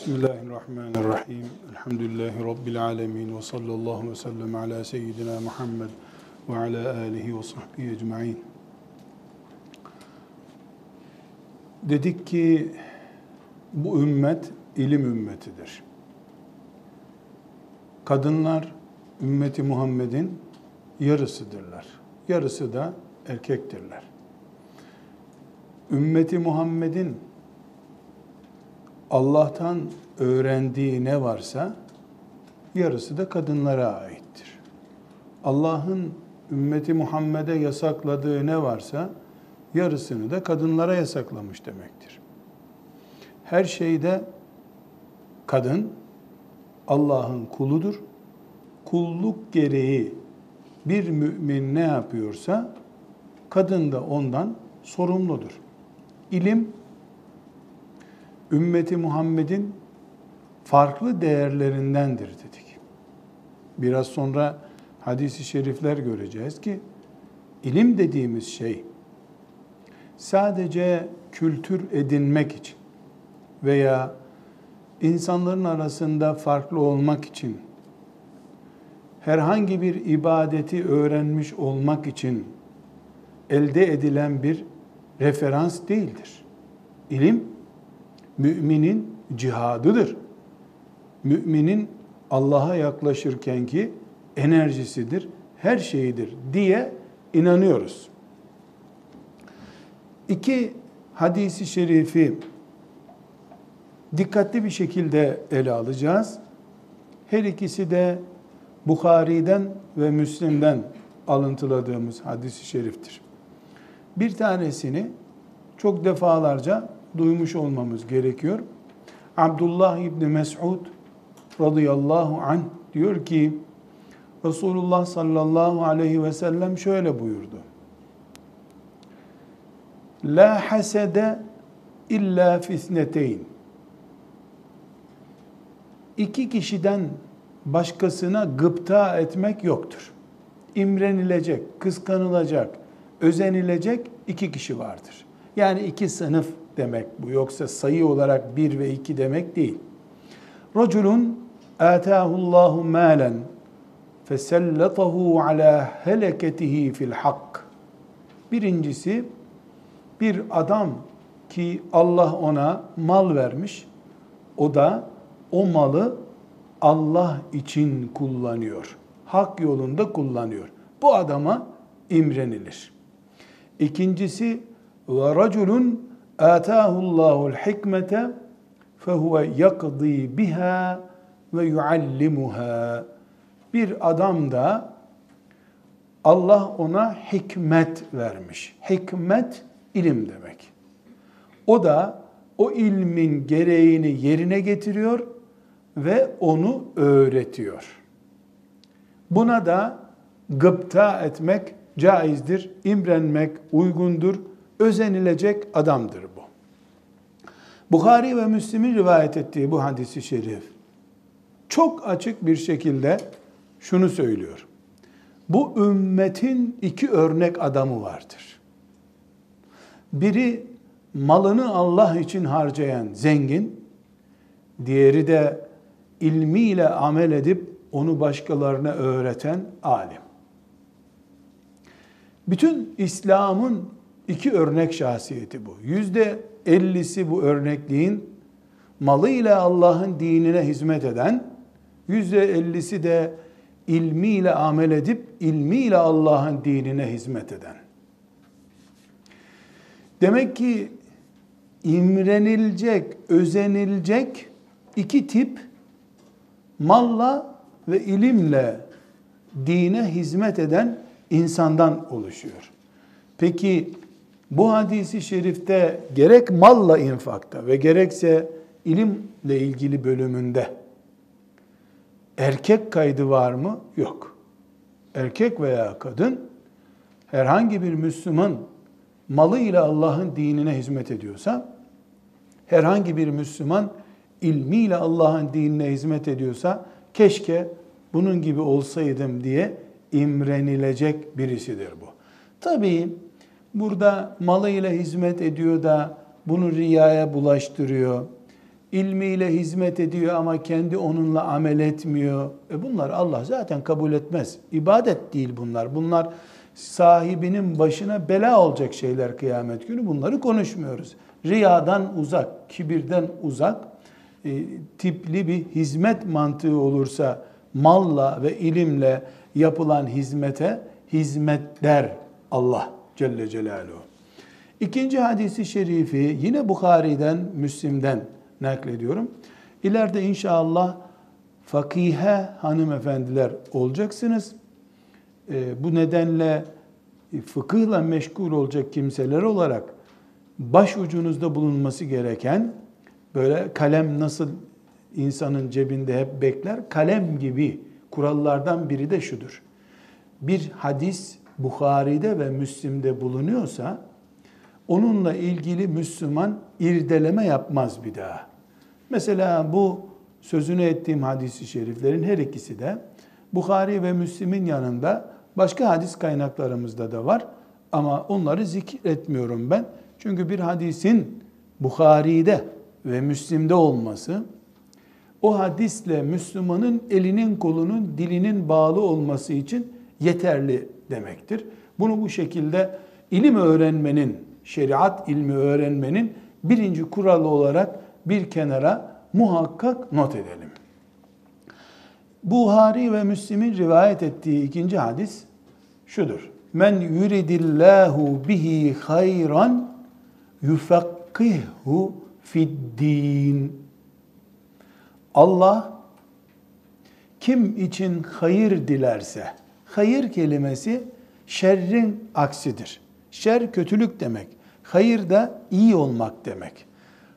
Bismillahirrahmanirrahim. Elhamdülillahi Rabbil alemin. Ve sallallahu ve sellem ala seyyidina Muhammed ve ala alihi ve sahbihi ecma'in. Dedik ki bu ümmet ilim ümmetidir. Kadınlar ümmeti Muhammed'in yarısıdırlar. Yarısı da erkektirler. Ümmeti Muhammed'in Allah'tan öğrendiği ne varsa yarısı da kadınlara aittir. Allah'ın ümmeti Muhammed'e yasakladığı ne varsa yarısını da kadınlara yasaklamış demektir. Her şeyde kadın Allah'ın kuludur. Kulluk gereği bir mümin ne yapıyorsa kadın da ondan sorumludur. İlim ümmeti Muhammed'in farklı değerlerindendir dedik. Biraz sonra hadisi şerifler göreceğiz ki ilim dediğimiz şey sadece kültür edinmek için veya insanların arasında farklı olmak için herhangi bir ibadeti öğrenmiş olmak için elde edilen bir referans değildir. İlim müminin cihadıdır. Müminin Allah'a yaklaşırkenki enerjisidir, her şeyidir diye inanıyoruz. İki hadisi şerifi dikkatli bir şekilde ele alacağız. Her ikisi de Bukhari'den ve Müslim'den alıntıladığımız hadisi şeriftir. Bir tanesini çok defalarca duymuş olmamız gerekiyor. Abdullah İbni Mes'ud radıyallahu anh diyor ki Resulullah sallallahu aleyhi ve sellem şöyle buyurdu. La hasede illa fisneteyn. İki kişiden başkasına gıpta etmek yoktur. İmrenilecek, kıskanılacak, özenilecek iki kişi vardır. Yani iki sınıf demek bu. Yoksa sayı olarak bir ve iki demek değil. Raculun atahullahu malen fesellatahu ala heleketihi fil hak. Birincisi bir adam ki Allah ona mal vermiş. O da o malı Allah için kullanıyor. Hak yolunda kullanıyor. Bu adama imrenilir. İkincisi ve Allahu hikmete fehuve yakdi biha ve yuallimuha. Bir adam da Allah ona hikmet vermiş. Hikmet ilim demek. O da o ilmin gereğini yerine getiriyor ve onu öğretiyor. Buna da gıpta etmek caizdir, imrenmek uygundur, özenilecek adamdır. Bukhari ve Müslim'in rivayet ettiği bu hadisi şerif çok açık bir şekilde şunu söylüyor. Bu ümmetin iki örnek adamı vardır. Biri malını Allah için harcayan zengin, diğeri de ilmiyle amel edip onu başkalarına öğreten alim. Bütün İslam'ın iki örnek şahsiyeti bu. Yüzde ellisi bu örnekliğin malıyla Allah'ın dinine hizmet eden, yüzde ellisi de ilmiyle amel edip ilmiyle Allah'ın dinine hizmet eden. Demek ki imrenilecek, özenilecek iki tip malla ve ilimle dine hizmet eden insandan oluşuyor. Peki bu hadisi şerifte gerek malla infakta ve gerekse ilimle ilgili bölümünde erkek kaydı var mı? Yok. Erkek veya kadın herhangi bir Müslüman malıyla Allah'ın dinine hizmet ediyorsa, herhangi bir Müslüman ilmiyle Allah'ın dinine hizmet ediyorsa, keşke bunun gibi olsaydım diye imrenilecek birisidir bu. Tabii burada malıyla hizmet ediyor da bunu riyaya bulaştırıyor. ilmiyle hizmet ediyor ama kendi onunla amel etmiyor. E bunlar Allah zaten kabul etmez. İbadet değil bunlar. Bunlar sahibinin başına bela olacak şeyler kıyamet günü. Bunları konuşmuyoruz. Riyadan uzak, kibirden uzak, e, tipli bir hizmet mantığı olursa malla ve ilimle yapılan hizmete hizmet der Allah Celle Celaluhu. İkinci hadisi şerifi yine Bukhari'den, Müslim'den naklediyorum. İleride inşallah fakihe hanımefendiler olacaksınız. E, bu nedenle fıkıhla meşgul olacak kimseler olarak baş ucunuzda bulunması gereken böyle kalem nasıl insanın cebinde hep bekler, kalem gibi kurallardan biri de şudur. Bir hadis Bukhari'de ve Müslim'de bulunuyorsa onunla ilgili Müslüman irdeleme yapmaz bir daha. Mesela bu sözünü ettiğim hadisi şeriflerin her ikisi de Bukhari ve Müslim'in yanında başka hadis kaynaklarımızda da var ama onları zikretmiyorum ben. Çünkü bir hadisin Bukhari'de ve Müslim'de olması o hadisle Müslümanın elinin kolunun dilinin bağlı olması için yeterli demektir. Bunu bu şekilde ilim öğrenmenin, şeriat ilmi öğrenmenin birinci kuralı olarak bir kenara muhakkak not edelim. Buhari ve Müslim'in rivayet ettiği ikinci hadis şudur. Men yuridillahu bihi hayran yufakkihhu fid din. Allah kim için hayır dilerse, hayır kelimesi şerrin aksidir. Şer kötülük demek. Hayır da iyi olmak demek.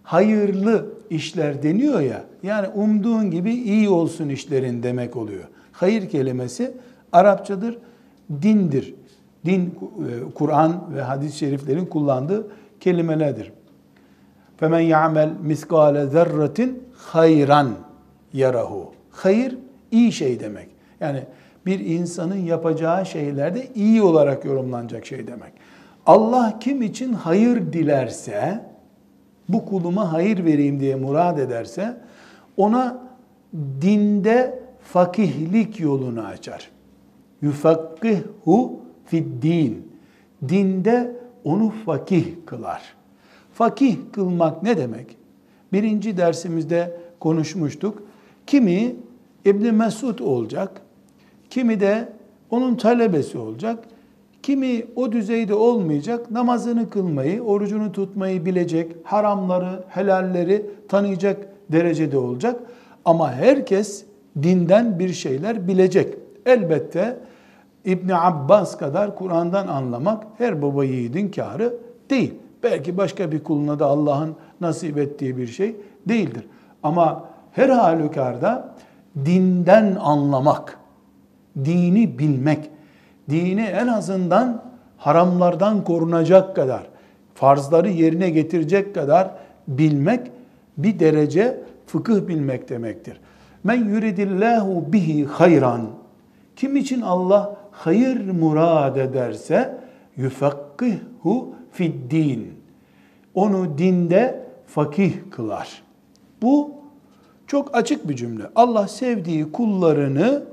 Hayırlı işler deniyor ya, yani umduğun gibi iyi olsun işlerin demek oluyor. Hayır kelimesi Arapçadır, dindir. Din, e, Kur'an ve hadis-i şeriflerin kullandığı kelimelerdir. Femen ya'mel miskale zerratin hayran yarahu. Hayır iyi şey demek. Yani bir insanın yapacağı şeylerde iyi olarak yorumlanacak şey demek. Allah kim için hayır dilerse, bu kuluma hayır vereyim diye murad ederse, ona dinde fakihlik yolunu açar. Yufakkihhu fid din. Dinde onu fakih kılar. Fakih kılmak ne demek? Birinci dersimizde konuşmuştuk. Kimi İbn Mesud olacak, kimi de onun talebesi olacak, kimi o düzeyde olmayacak, namazını kılmayı, orucunu tutmayı bilecek, haramları, helalleri tanıyacak derecede olacak. Ama herkes dinden bir şeyler bilecek. Elbette İbn Abbas kadar Kur'an'dan anlamak her baba yiğidin karı değil. Belki başka bir kuluna da Allah'ın nasip ettiği bir şey değildir. Ama her halükarda dinden anlamak, dini bilmek, dini en azından haramlardan korunacak kadar, farzları yerine getirecek kadar bilmek bir derece fıkıh bilmek demektir. Men yuridillahu bihi hayran. Kim için Allah hayır murad ederse yufakkihhu fid din. Onu dinde fakih kılar. Bu çok açık bir cümle. Allah sevdiği kullarını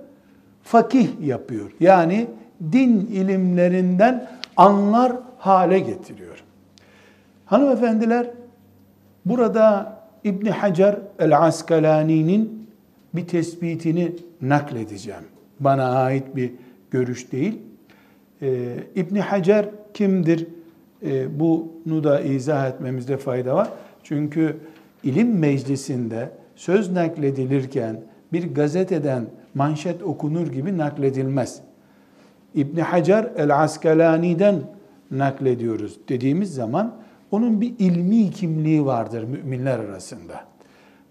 fakih yapıyor. Yani din ilimlerinden anlar hale getiriyor. Hanımefendiler burada İbn Hacer el-Askalani'nin bir tespitini nakledeceğim. Bana ait bir görüş değil. Ee, İbn Hacer kimdir? Ee, bunu da izah etmemizde fayda var. Çünkü ilim meclisinde söz nakledilirken bir gazeteden manşet okunur gibi nakledilmez. İbn Hacer el-Askalani'den naklediyoruz dediğimiz zaman onun bir ilmi kimliği vardır müminler arasında.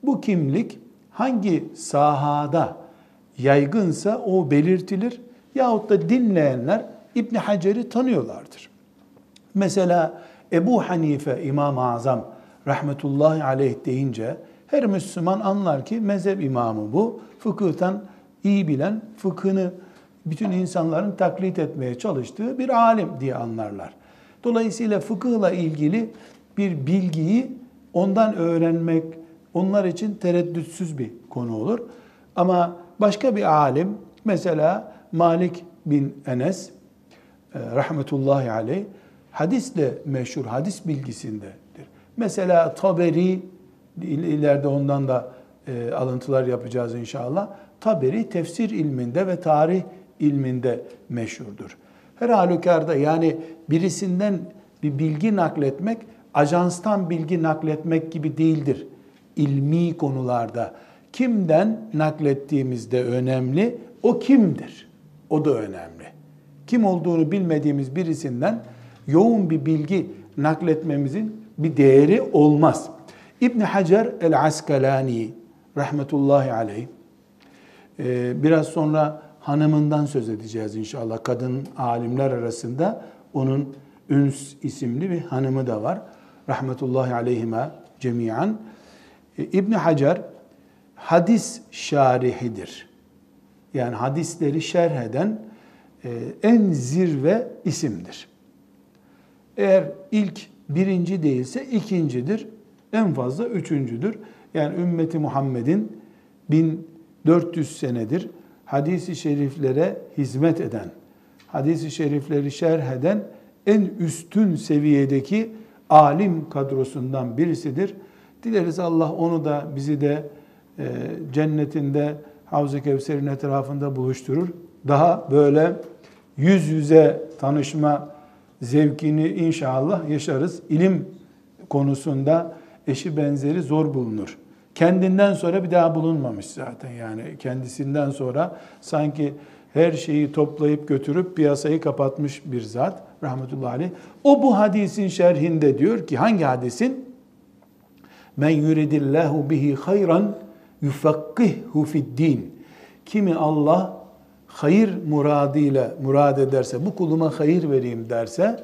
Bu kimlik hangi sahada yaygınsa o belirtilir yahut da dinleyenler İbn Hacer'i tanıyorlardır. Mesela Ebu Hanife İmam-ı Azam rahmetullahi aleyh deyince her Müslüman anlar ki mezhep imamı bu. Fıkıhtan iyi bilen, fıkhını bütün insanların taklit etmeye çalıştığı bir alim diye anlarlar. Dolayısıyla fıkıhla ilgili bir bilgiyi ondan öğrenmek onlar için tereddütsüz bir konu olur. Ama başka bir alim mesela Malik bin Enes e, rahmetullahi aleyh hadisle meşhur, hadis bilgisindedir. Mesela Taberi, ileride ondan da e, alıntılar yapacağız inşallah. Taberi tefsir ilminde ve tarih ilminde meşhurdur. Her halükarda yani birisinden bir bilgi nakletmek, ajanstan bilgi nakletmek gibi değildir. İlmi konularda kimden naklettiğimizde önemli, o kimdir? O da önemli. Kim olduğunu bilmediğimiz birisinden yoğun bir bilgi nakletmemizin bir değeri olmaz. İbn Hacer el-Askalani rahmetullahi aleyh e, biraz sonra hanımından söz edeceğiz inşallah. Kadın alimler arasında onun Üns isimli bir hanımı da var. Rahmetullahi aleyhime cemiyan. E, İbn Hacer hadis şarihidir. Yani hadisleri şerh eden e, en zirve isimdir. Eğer ilk birinci değilse ikincidir. En fazla üçüncüdür. Yani ümmeti Muhammed'in 1400 senedir hadisi şeriflere hizmet eden, hadisi şerifleri şerh eden en üstün seviyedeki alim kadrosundan birisidir. Dileriz Allah onu da bizi de e, cennetinde Havz-ı Kevser'in etrafında buluşturur. Daha böyle yüz yüze tanışma zevkini inşallah yaşarız. İlim konusunda eşi benzeri zor bulunur. Kendinden sonra bir daha bulunmamış zaten yani kendisinden sonra sanki her şeyi toplayıp götürüp piyasayı kapatmış bir zat rahmetullahi aleyh. O bu hadisin şerhinde diyor ki hangi hadisin? Men yuridillahu bihi hayran yufakkihhu fid din. Kimi Allah hayır muradıyla murad ederse, bu kuluma hayır vereyim derse,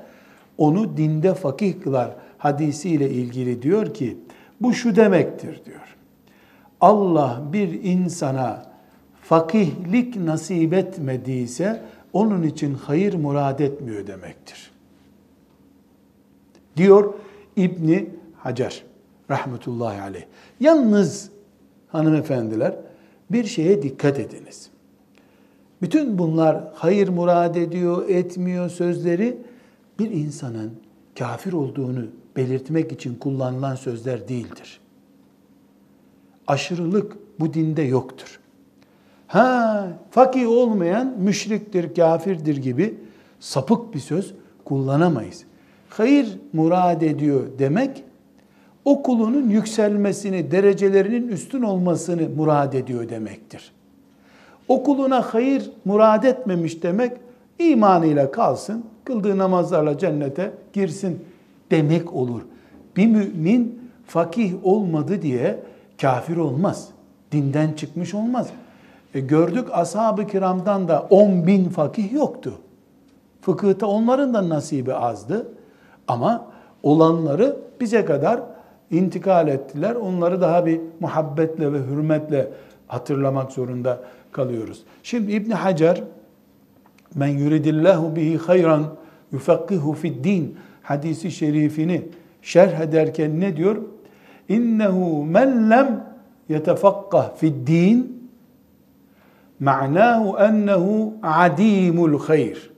onu dinde fakih kılar hadisiyle ilgili diyor ki, bu şu demektir diyor. Allah bir insana fakihlik nasip etmediyse, onun için hayır murad etmiyor demektir. Diyor İbni Hacer rahmetullahi aleyh. Yalnız hanımefendiler bir şeye dikkat ediniz. Bütün bunlar hayır murad ediyor, etmiyor sözleri bir insanın kafir olduğunu belirtmek için kullanılan sözler değildir. Aşırılık bu dinde yoktur. Ha, fakih olmayan müşriktir, kafirdir gibi sapık bir söz kullanamayız. Hayır murad ediyor demek o kulunun yükselmesini, derecelerinin üstün olmasını murad ediyor demektir. Okuluna hayır murad etmemiş demek imanıyla kalsın, kıldığı namazlarla cennete girsin demek olur. Bir mümin fakih olmadı diye kafir olmaz. Dinden çıkmış olmaz. E gördük ashab-ı kiramdan da 10 bin fakih yoktu. Fıkıhta onların da nasibi azdı. Ama olanları bize kadar intikal ettiler. Onları daha bir muhabbetle ve hürmetle hatırlamak zorunda kalıyoruz. Şimdi İbn Hacer men yuridillahu bihi hayran yufakkihu fid din hadisi şerifini şerh ederken ne diyor? İnnehu men lem yetefakkah fid din ma'nahu ennehu adimul hayr.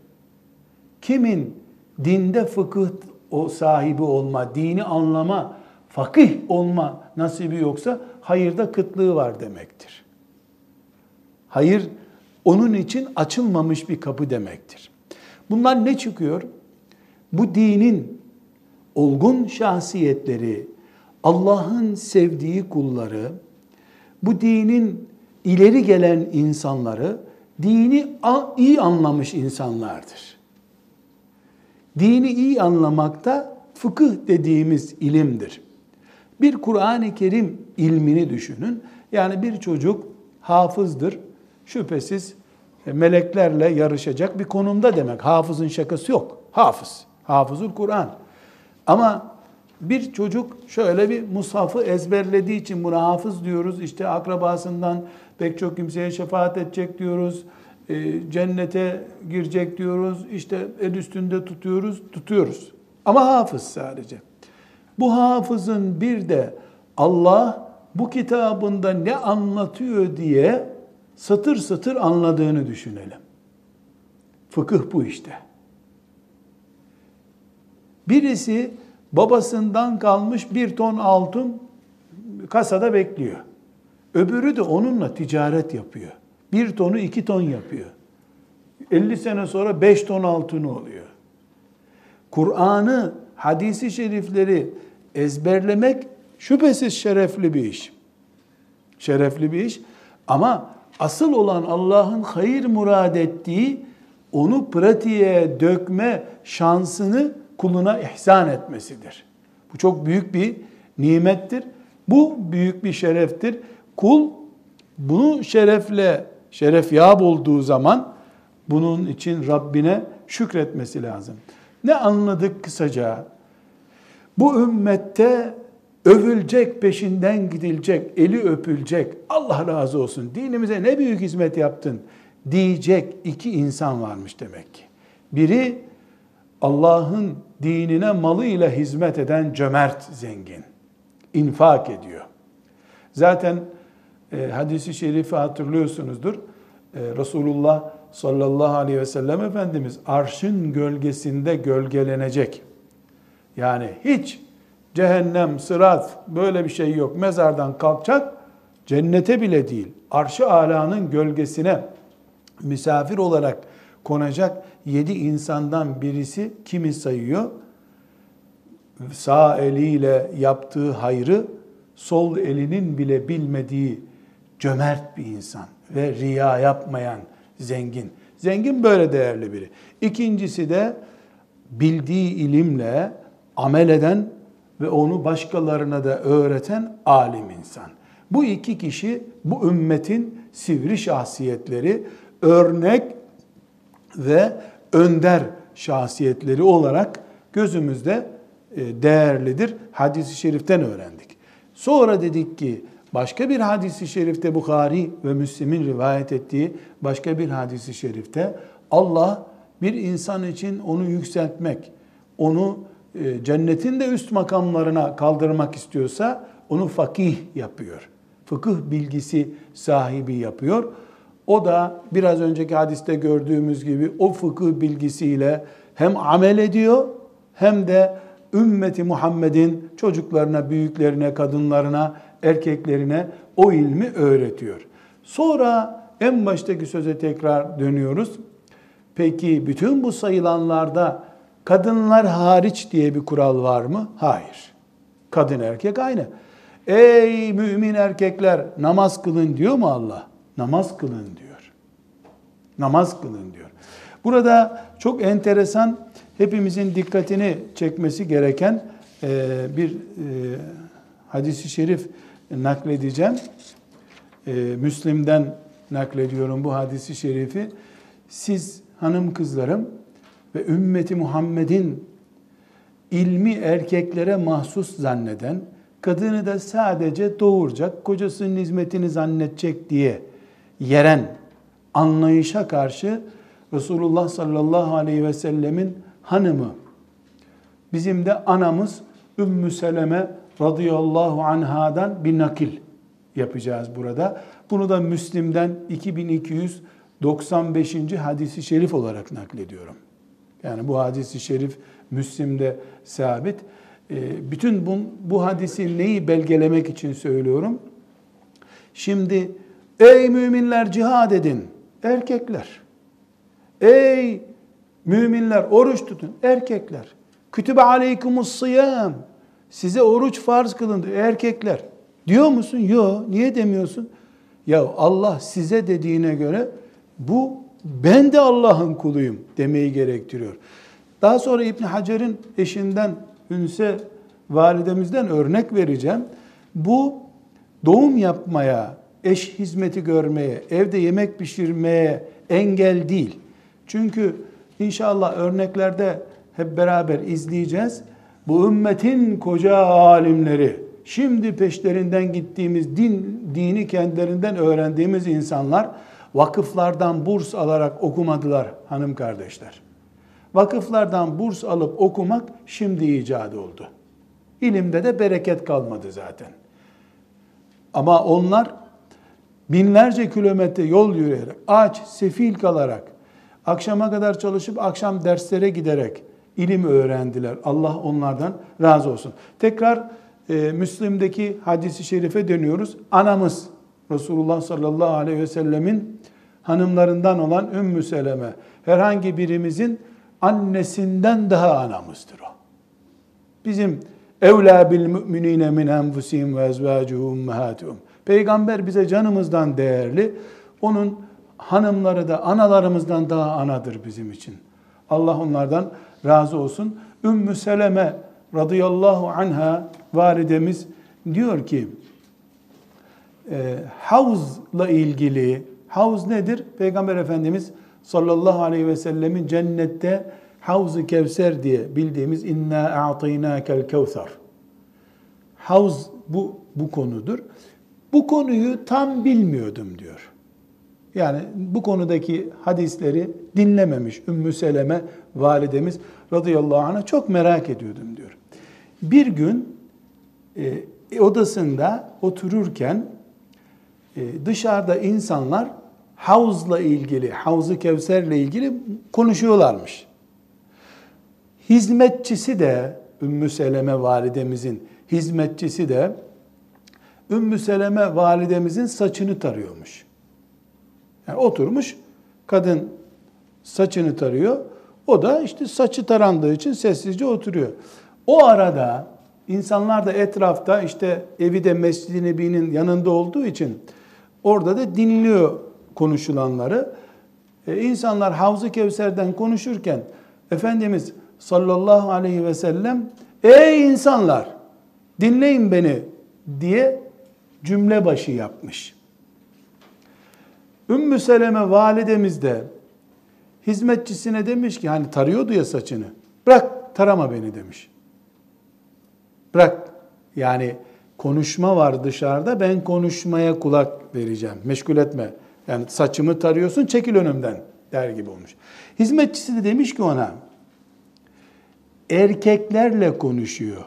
Kimin dinde fıkıh o sahibi olma, dini anlama, fakih olma nasibi yoksa hayırda kıtlığı var demektir. Hayır onun için açılmamış bir kapı demektir. Bunlar ne çıkıyor? Bu dinin olgun şahsiyetleri, Allah'ın sevdiği kulları, bu dinin ileri gelen insanları dini iyi anlamış insanlardır. Dini iyi anlamakta fıkıh dediğimiz ilimdir. Bir Kur'an-ı Kerim ilmini düşünün. Yani bir çocuk hafızdır, şüphesiz meleklerle yarışacak bir konumda demek. Hafızın şakası yok. Hafız. Hafızul Kur'an. Ama bir çocuk şöyle bir mushafı ezberlediği için buna hafız diyoruz. İşte akrabasından pek çok kimseye şefaat edecek diyoruz. E, cennete girecek diyoruz. İşte el üstünde tutuyoruz, tutuyoruz. Ama hafız sadece. Bu hafızın bir de Allah bu kitabında ne anlatıyor diye satır satır anladığını düşünelim. Fıkıh bu işte. Birisi babasından kalmış bir ton altın kasada bekliyor. Öbürü de onunla ticaret yapıyor. Bir tonu iki ton yapıyor. 50 sene sonra beş ton altını oluyor. Kur'an'ı, hadisi şerifleri ezberlemek şüphesiz şerefli bir iş. Şerefli bir iş. Ama asıl olan Allah'ın hayır murad ettiği onu pratiğe dökme şansını kuluna ihsan etmesidir. Bu çok büyük bir nimettir. Bu büyük bir şereftir. Kul bunu şerefle şeref yap olduğu zaman bunun için Rabbine şükretmesi lazım. Ne anladık kısaca? Bu ümmette övülecek, peşinden gidilecek, eli öpülecek, Allah razı olsun, dinimize ne büyük hizmet yaptın diyecek iki insan varmış demek ki. Biri Allah'ın dinine malıyla hizmet eden cömert zengin. infak ediyor. Zaten e, hadisi şerifi hatırlıyorsunuzdur. E, Resulullah sallallahu aleyhi ve sellem Efendimiz arşın gölgesinde gölgelenecek. Yani hiç cehennem, sırat böyle bir şey yok. Mezardan kalkacak, cennete bile değil, arşı alanın gölgesine misafir olarak konacak yedi insandan birisi kimi sayıyor? Sağ eliyle yaptığı hayrı sol elinin bile bilmediği cömert bir insan ve riya yapmayan zengin. Zengin böyle değerli biri. İkincisi de bildiği ilimle amel eden ve onu başkalarına da öğreten alim insan. Bu iki kişi bu ümmetin sivri şahsiyetleri, örnek ve önder şahsiyetleri olarak gözümüzde e, değerlidir. Hadis-i şeriften öğrendik. Sonra dedik ki başka bir hadisi şerifte Bukhari ve Müslim'in rivayet ettiği başka bir hadisi şerifte Allah bir insan için onu yükseltmek, onu e, cennetin de üst makamlarına kaldırmak istiyorsa onu fakih yapıyor. Fıkıh bilgisi sahibi yapıyor. O da biraz önceki hadiste gördüğümüz gibi o fıkıh bilgisiyle hem amel ediyor hem de ümmeti Muhammed'in çocuklarına, büyüklerine, kadınlarına, erkeklerine o ilmi öğretiyor. Sonra en baştaki söze tekrar dönüyoruz. Peki bütün bu sayılanlarda kadınlar hariç diye bir kural var mı? Hayır. Kadın erkek aynı. Ey mümin erkekler namaz kılın diyor mu Allah? Namaz kılın diyor. Namaz kılın diyor. Burada çok enteresan hepimizin dikkatini çekmesi gereken e, bir e, hadisi şerif nakledeceğim. E, Müslim'den naklediyorum bu hadisi şerifi. Siz hanım kızlarım ve ümmeti Muhammed'in ilmi erkeklere mahsus zanneden, kadını da sadece doğuracak, kocasının hizmetini zannedecek diye yeren anlayışa karşı Resulullah sallallahu aleyhi ve sellemin hanımı, bizim de anamız Ümmü Seleme radıyallahu anhadan bir nakil yapacağız burada. Bunu da Müslim'den 2295. hadisi şerif olarak naklediyorum. Yani bu hadisi şerif Müslim'de sabit. Ee, bütün bu, bu hadisi neyi belgelemek için söylüyorum? Şimdi ey müminler cihad edin erkekler. Ey müminler oruç tutun erkekler. Kütübe aleykumus sıyam. Size oruç farz kılındı erkekler. Diyor musun? Yok. Niye demiyorsun? Ya Allah size dediğine göre bu ben de Allah'ın kuluyum demeyi gerektiriyor. Daha sonra İbn Hacer'in eşinden Ünse validemizden örnek vereceğim. Bu doğum yapmaya, eş hizmeti görmeye, evde yemek pişirmeye engel değil. Çünkü inşallah örneklerde hep beraber izleyeceğiz. Bu ümmetin koca alimleri, şimdi peşlerinden gittiğimiz din, dini kendilerinden öğrendiğimiz insanlar vakıflardan burs alarak okumadılar hanım kardeşler. Vakıflardan burs alıp okumak şimdi icadı oldu. İlimde de bereket kalmadı zaten. Ama onlar binlerce kilometre yol yürüyerek, aç, sefil kalarak, akşama kadar çalışıp akşam derslere giderek ilim öğrendiler. Allah onlardan razı olsun. Tekrar e, Müslim'deki hadisi şerife dönüyoruz. Anamız Resulullah sallallahu aleyhi ve sellemin hanımlarından olan Ümmü Seleme herhangi birimizin annesinden daha anamızdır o. Bizim evlâ bil müminine min enfusihim ve ezvâcuhum ummahatuhum. Peygamber bize canımızdan değerli. Onun hanımları da analarımızdan daha anadır bizim için. Allah onlardan razı olsun. Ümmü Seleme radıyallahu anha validemiz diyor ki e, havzla ilgili havz nedir? Peygamber Efendimiz sallallahu aleyhi ve sellemin cennette Havz-ı Kevser diye bildiğimiz inna a'taynakel kevser. Havz bu bu konudur. Bu konuyu tam bilmiyordum diyor. Yani bu konudaki hadisleri dinlememiş Ümmü Seleme validemiz radıyallahu anh'a çok merak ediyordum diyor. Bir gün e, odasında otururken e, dışarıda insanlar havuzla ilgili, havzu kevserle ilgili konuşuyorlarmış. Hizmetçisi de Ümmü Seleme validemizin hizmetçisi de Ümmü Seleme validemizin saçını tarıyormuş. Yani oturmuş kadın saçını tarıyor. O da işte saçı tarandığı için sessizce oturuyor. O arada insanlar da etrafta işte evi de Mescid-i Nebi'nin yanında olduğu için orada da dinliyor konuşulanları. E, insanlar Havz-ı Kevser'den konuşurken Efendimiz sallallahu aleyhi ve sellem ey insanlar dinleyin beni diye cümle başı yapmış. Ümmü Seleme validemiz de hizmetçisine demiş ki hani tarıyordu ya saçını. Bırak tarama beni demiş. Bırak yani konuşma var dışarıda ben konuşmaya kulak vereceğim. Meşgul etme. Yani saçımı tarıyorsun çekil önümden der gibi olmuş. Hizmetçisi de demiş ki ona erkeklerle konuşuyor.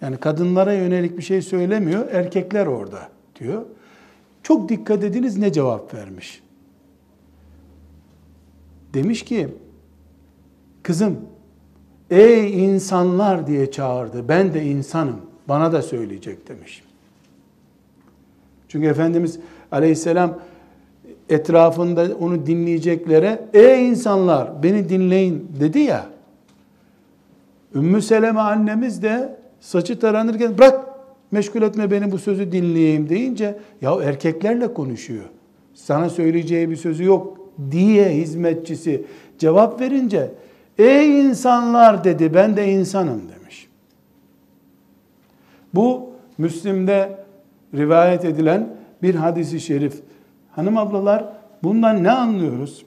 Yani kadınlara yönelik bir şey söylemiyor. Erkekler orada diyor. Çok dikkat ediniz ne cevap vermiş. Demiş ki kızım ey insanlar diye çağırdı. Ben de insanım. Bana da söyleyecek demiş. Çünkü Efendimiz aleyhisselam etrafında onu dinleyeceklere ey insanlar beni dinleyin dedi ya. Ümmü Seleme annemiz de saçı taranırken bırak meşgul etme beni bu sözü dinleyeyim deyince ya erkeklerle konuşuyor. Sana söyleyeceği bir sözü yok diye hizmetçisi cevap verince ey insanlar dedi ben de insanım demiş. Bu Müslim'de rivayet edilen bir hadisi şerif. Hanım ablalar bundan ne anlıyoruz?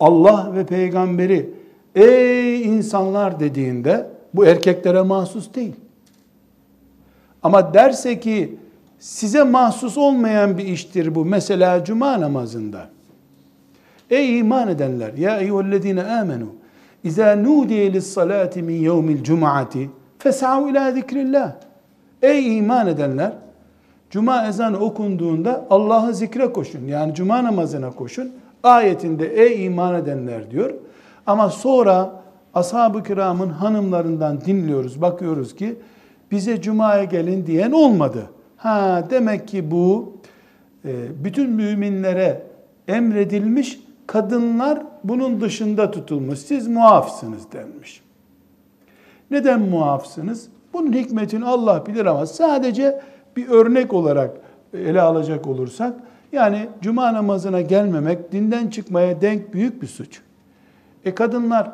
Allah ve peygamberi ey insanlar dediğinde bu erkeklere mahsus değil. Ama derse ki size mahsus olmayan bir iştir bu. Mesela cuma namazında. Ey iman edenler ya eyyühellezine amenu İza nudiye lissalati min yevmil cum'ati fes'av ila zikrillah. Ey iman edenler Cuma ezanı okunduğunda Allah'ı zikre koşun. Yani cuma namazına koşun. Ayetinde ey iman edenler diyor. Ama sonra ashab-ı kiramın hanımlarından dinliyoruz. Bakıyoruz ki bize cumaya gelin diyen olmadı. Ha demek ki bu e, bütün müminlere emredilmiş, kadınlar bunun dışında tutulmuş. Siz muafsınız denmiş. Neden muafsınız? Bunun hikmetini Allah bilir ama sadece bir örnek olarak ele alacak olursak, yani cuma namazına gelmemek dinden çıkmaya denk büyük bir suç. E kadınlar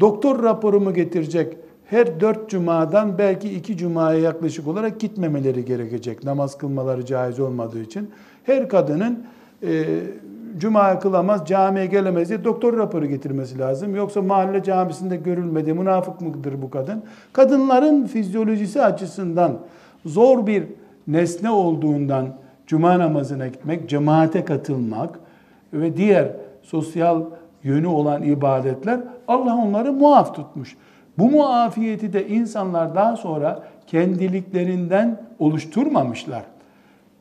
doktor raporumu getirecek, her dört cumadan belki iki cumaya yaklaşık olarak gitmemeleri gerekecek. Namaz kılmaları caiz olmadığı için. Her kadının e, cuma kılamaz, camiye gelemez diye doktor raporu getirmesi lazım. Yoksa mahalle camisinde görülmedi, münafık mıdır bu kadın? Kadınların fizyolojisi açısından zor bir nesne olduğundan cuma namazına gitmek, cemaate katılmak ve diğer sosyal yönü olan ibadetler Allah onları muaf tutmuş. Bu muafiyeti de insanlar daha sonra kendiliklerinden oluşturmamışlar.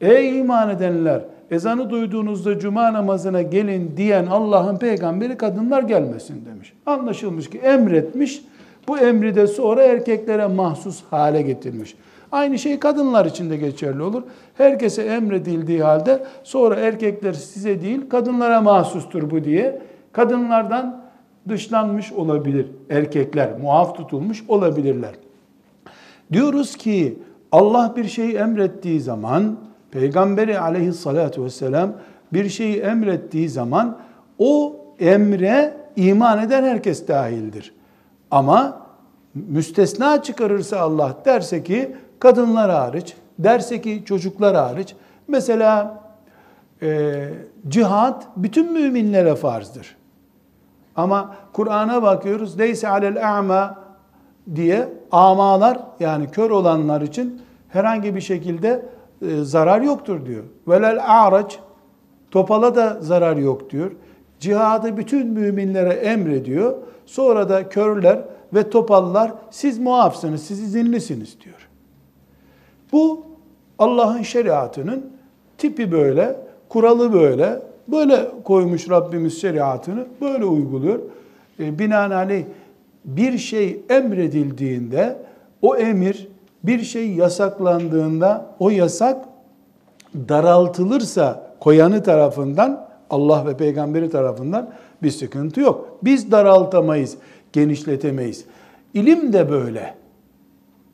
Ey iman edenler! Ezanı duyduğunuzda cuma namazına gelin diyen Allah'ın peygamberi kadınlar gelmesin demiş. Anlaşılmış ki emretmiş. Bu emri de sonra erkeklere mahsus hale getirmiş. Aynı şey kadınlar için de geçerli olur. Herkese emredildiği halde sonra erkekler size değil kadınlara mahsustur bu diye kadınlardan dışlanmış olabilir erkekler, muaf tutulmuş olabilirler. Diyoruz ki Allah bir şeyi emrettiği zaman, Peygamberi aleyhissalatu vesselam bir şeyi emrettiği zaman o emre iman eden herkes dahildir. Ama müstesna çıkarırsa Allah derse ki kadınlar hariç, derse ki çocuklar hariç, mesela e, cihat bütün müminlere farzdır. Ama Kur'an'a bakıyoruz. Leyse alel a'ma diye amalar yani kör olanlar için herhangi bir şekilde e, zarar yoktur diyor. Velel a'raç topala da zarar yok diyor. Cihadı bütün müminlere emrediyor. Sonra da körler ve topallar siz muafsınız, siz izinlisiniz diyor. Bu Allah'ın şeriatının tipi böyle, kuralı böyle. Böyle koymuş Rabbimiz şeriatını, böyle uyguluyor. E, binaenaleyh bir şey emredildiğinde o emir, bir şey yasaklandığında o yasak daraltılırsa koyanı tarafından Allah ve peygamberi tarafından bir sıkıntı yok. Biz daraltamayız, genişletemeyiz. İlim de böyle.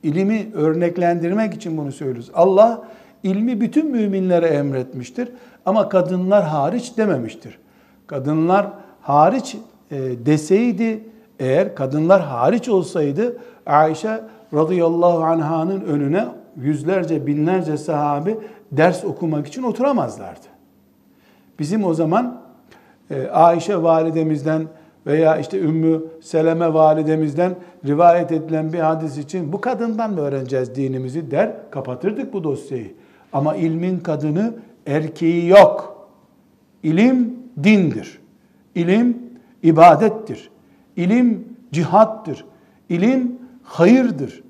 İlimi örneklendirmek için bunu söylüyoruz. Allah ilmi bütün müminlere emretmiştir ama kadınlar hariç dememiştir. Kadınlar hariç e, deseydi eğer kadınlar hariç olsaydı Ayşe radıyallahu anhanın önüne yüzlerce binlerce sahabi ders okumak için oturamazlardı. Bizim o zaman e, Ayşe validemizden veya işte Ümmü Seleme validemizden rivayet edilen bir hadis için bu kadından mı öğreneceğiz dinimizi der kapatırdık bu dosyayı. Ama ilmin kadını erkeği yok. İlim dindir. İlim ibadettir. İlim cihattır. İlim hayırdır.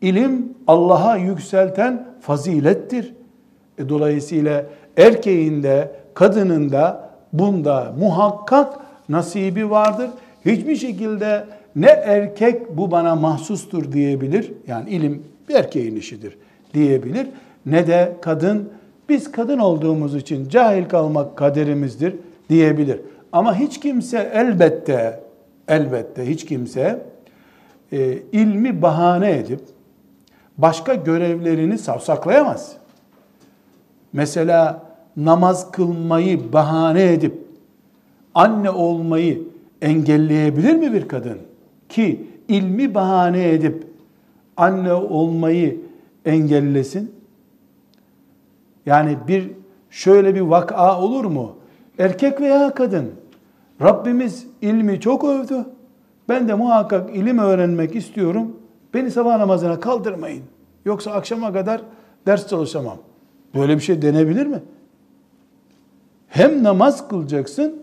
İlim Allah'a yükselten fazilettir. E dolayısıyla erkeğin de kadının da bunda muhakkak nasibi vardır. Hiçbir şekilde ne erkek bu bana mahsustur diyebilir. Yani ilim bir erkeğin işidir diyebilir. Ne de kadın biz kadın olduğumuz için cahil kalmak kaderimizdir diyebilir. Ama hiç kimse elbette elbette hiç kimse e, ilmi bahane edip başka görevlerini savsaklayamaz. Mesela namaz kılmayı bahane edip anne olmayı engelleyebilir mi bir kadın? Ki ilmi bahane edip anne olmayı engellesin. Yani bir şöyle bir vaka olur mu? Erkek veya kadın. Rabbimiz ilmi çok övdü. Ben de muhakkak ilim öğrenmek istiyorum. Beni sabah namazına kaldırmayın. Yoksa akşama kadar ders çalışamam. Böyle bir şey denebilir mi? Hem namaz kılacaksın,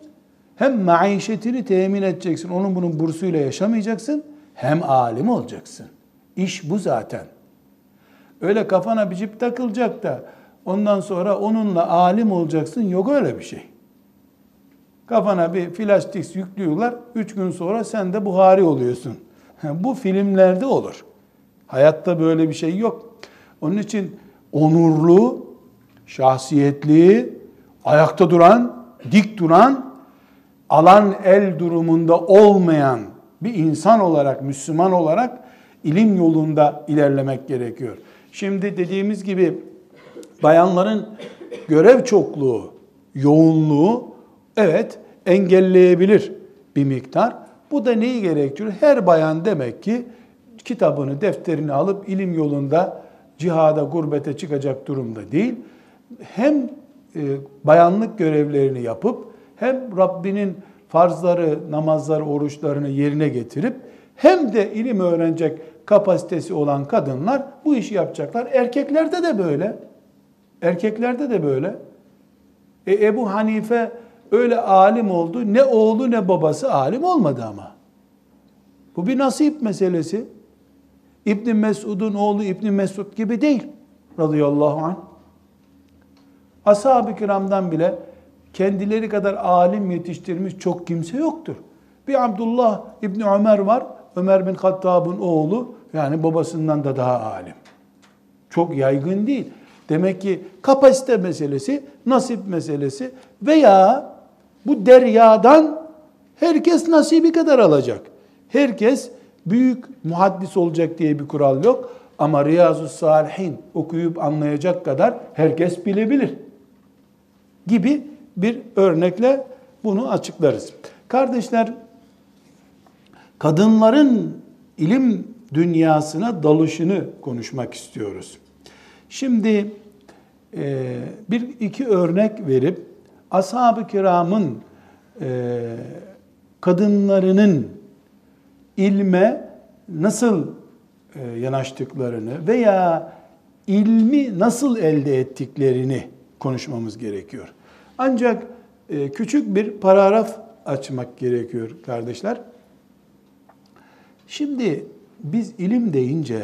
hem maişetini temin edeceksin. Onun bunun bursuyla yaşamayacaksın. Hem alim olacaksın. İş bu zaten. Öyle kafana bir takılacak da ondan sonra onunla alim olacaksın. Yok öyle bir şey. Kafana bir flash yüklüyorlar. Üç gün sonra sen de Buhari oluyorsun. Bu filmlerde olur. Hayatta böyle bir şey yok. Onun için onurlu, şahsiyetli, ayakta duran, dik duran, alan el durumunda olmayan bir insan olarak, Müslüman olarak ilim yolunda ilerlemek gerekiyor. Şimdi dediğimiz gibi bayanların görev çokluğu, yoğunluğu evet engelleyebilir bir miktar. Bu da neyi gerektiriyor? Her bayan demek ki kitabını, defterini alıp ilim yolunda cihada, gurbete çıkacak durumda değil. Hem e, bayanlık görevlerini yapıp hem Rabbinin farzları, namazları, oruçlarını yerine getirip hem de ilim öğrenecek kapasitesi olan kadınlar bu işi yapacaklar. Erkeklerde de böyle. Erkeklerde de böyle. E, Ebu Hanife öyle alim oldu. Ne oğlu ne babası alim olmadı ama. Bu bir nasip meselesi. İbn Mesud'un oğlu İbn Mesud gibi değil radıyallahu anh. Ashab-ı kiramdan bile kendileri kadar alim yetiştirmiş çok kimse yoktur. Bir Abdullah İbni Ömer var. Ömer bin Hattab'ın oğlu yani babasından da daha alim. Çok yaygın değil. Demek ki kapasite meselesi, nasip meselesi veya bu deryadan herkes nasibi kadar alacak. Herkes büyük muhaddis olacak diye bir kural yok. Ama Riyazu Salihin okuyup anlayacak kadar herkes bilebilir. Gibi bir örnekle bunu açıklarız. Kardeşler, kadınların ilim dünyasına dalışını konuşmak istiyoruz. Şimdi e, bir iki örnek verip ashab-ı kiramın e, kadınlarının ilme nasıl e, yanaştıklarını veya ilmi nasıl elde ettiklerini konuşmamız gerekiyor. Ancak küçük bir paragraf açmak gerekiyor kardeşler. Şimdi biz ilim deyince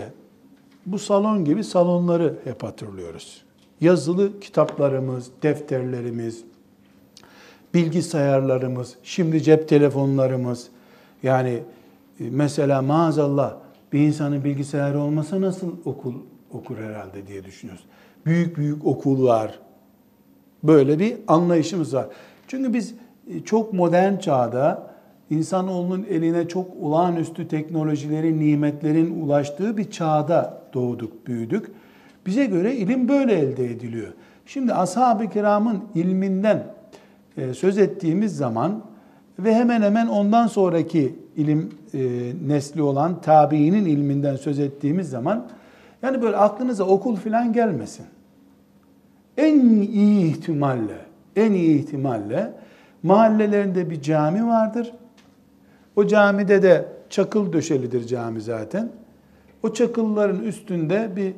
bu salon gibi salonları hep hatırlıyoruz. Yazılı kitaplarımız, defterlerimiz, bilgisayarlarımız, şimdi cep telefonlarımız, yani e, mesela maazallah bir insanın bilgisayarı olmasa nasıl okul okur herhalde diye düşünüyoruz. Büyük büyük okullar, böyle bir anlayışımız var. Çünkü biz e, çok modern çağda insanoğlunun eline çok olağanüstü teknolojilerin, nimetlerin ulaştığı bir çağda doğduk, büyüdük. Bize göre ilim böyle elde ediliyor. Şimdi ashab-ı kiramın ilminden e, söz ettiğimiz zaman ve hemen hemen ondan sonraki ilim e, nesli olan tabiinin ilminden söz ettiğimiz zaman yani böyle aklınıza okul falan gelmesin. En iyi ihtimalle, en iyi ihtimalle mahallelerinde bir cami vardır. O camide de çakıl döşelidir cami zaten. O çakılların üstünde bir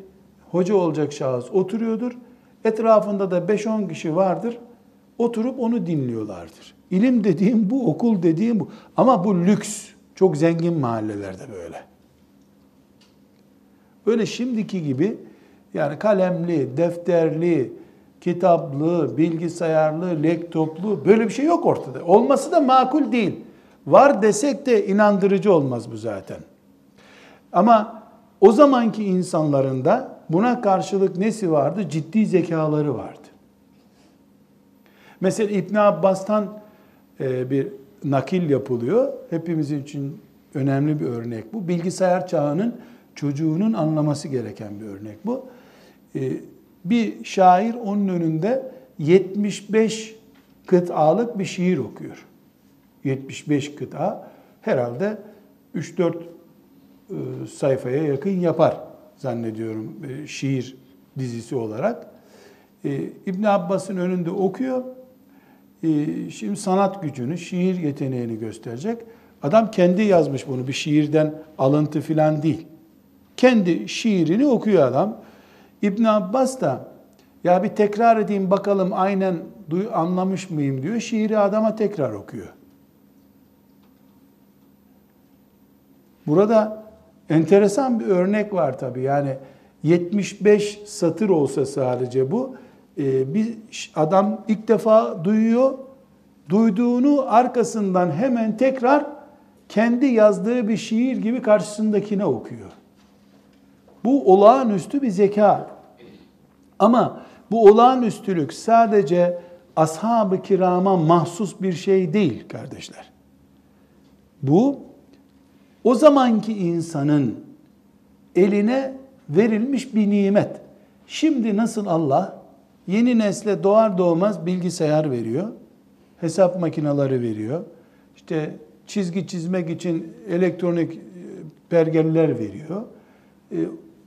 hoca olacak şahıs oturuyordur. Etrafında da 5-10 kişi vardır. Oturup onu dinliyorlardır. İlim dediğim bu, okul dediğim bu. Ama bu lüks. Çok zengin mahallelerde böyle. Öyle şimdiki gibi yani kalemli, defterli, kitaplı, bilgisayarlı, laptoplu böyle bir şey yok ortada. Olması da makul değil. Var desek de inandırıcı olmaz bu zaten. Ama o zamanki insanların da buna karşılık nesi vardı? Ciddi zekaları vardı. Mesela İbn Abbas'tan e, bir nakil yapılıyor. Hepimizin için önemli bir örnek bu. Bilgisayar çağının çocuğunun anlaması gereken bir örnek bu. E, bir şair onun önünde 75 kıtalık bir şiir okuyor. 75 kıta herhalde 3-4 e, sayfaya yakın yapar zannediyorum e, şiir dizisi olarak. E, İbn Abbas'ın önünde okuyor. Şimdi sanat gücünü, şiir yeteneğini gösterecek. Adam kendi yazmış bunu bir şiirden alıntı filan değil. Kendi şiirini okuyor adam. İbn Abbas da ya bir tekrar edeyim bakalım aynen anlamış mıyım diyor. Şiiri adama tekrar okuyor. Burada enteresan bir örnek var tabi. Yani 75 satır olsa sadece bu. Ee, bir adam ilk defa duyuyor. Duyduğunu arkasından hemen tekrar kendi yazdığı bir şiir gibi karşısındakine okuyor. Bu olağanüstü bir zeka. Ama bu olağanüstülük sadece ashab-ı kirama mahsus bir şey değil kardeşler. Bu o zamanki insanın eline verilmiş bir nimet. Şimdi nasıl Allah yeni nesle doğar doğmaz bilgisayar veriyor, hesap makineleri veriyor, işte çizgi çizmek için elektronik e, pergeller veriyor. E,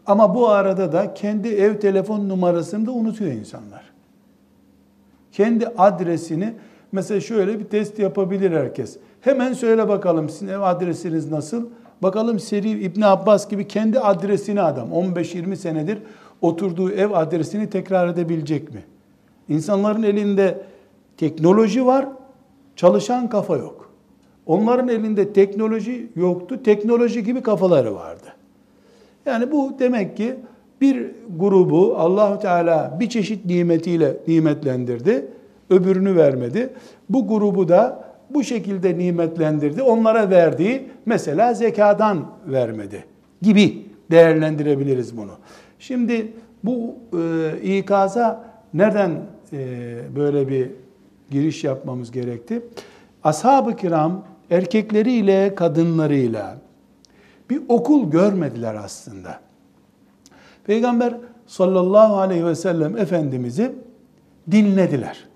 ama bu arada da kendi ev telefon numarasını da unutuyor insanlar. Kendi adresini mesela şöyle bir test yapabilir herkes. Hemen söyle bakalım sizin ev adresiniz nasıl? Bakalım Seri İbn Abbas gibi kendi adresini adam 15-20 senedir oturduğu ev adresini tekrar edebilecek mi? İnsanların elinde teknoloji var, çalışan kafa yok. Onların elinde teknoloji yoktu, teknoloji gibi kafaları vardı. Yani bu demek ki bir grubu Allahu Teala bir çeşit nimetiyle nimetlendirdi, öbürünü vermedi. Bu grubu da bu şekilde nimetlendirdi. Onlara verdiği mesela zekadan vermedi gibi değerlendirebiliriz bunu. Şimdi bu e, ikaza nereden e, böyle bir giriş yapmamız gerekti? Ashab-ı kiram erkekleriyle kadınlarıyla bir okul görmediler aslında. Peygamber sallallahu aleyhi ve sellem Efendimiz'i dinlediler.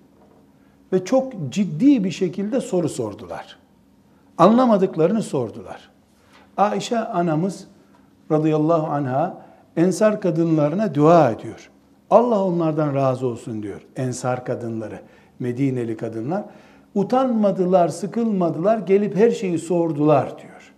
Ve çok ciddi bir şekilde soru sordular. Anlamadıklarını sordular. Ayşe anamız radıyallahu anha ensar kadınlarına dua ediyor. Allah onlardan razı olsun diyor. Ensar kadınları, Medineli kadınlar. Utanmadılar, sıkılmadılar, gelip her şeyi sordular diyor.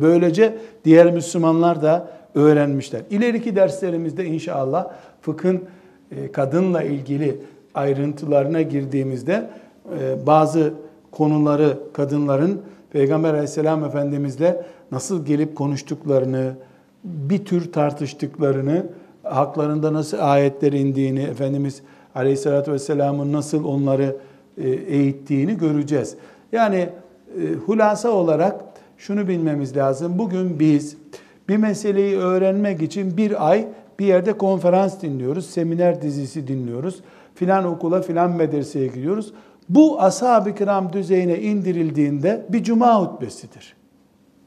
Böylece diğer Müslümanlar da öğrenmişler. İleriki derslerimizde inşallah fıkhın e, kadınla ilgili ayrıntılarına girdiğimizde e, bazı konuları kadınların Peygamber aleyhisselam efendimizle nasıl gelip konuştuklarını, bir tür tartıştıklarını, haklarında nasıl ayetler indiğini, Efendimiz aleyhissalatü vesselamın nasıl onları e, eğittiğini göreceğiz. Yani hulasa olarak şunu bilmemiz lazım. Bugün biz bir meseleyi öğrenmek için bir ay bir yerde konferans dinliyoruz, seminer dizisi dinliyoruz. Filan okula, filan medreseye gidiyoruz. Bu ashab-ı kiram düzeyine indirildiğinde bir cuma hutbesidir.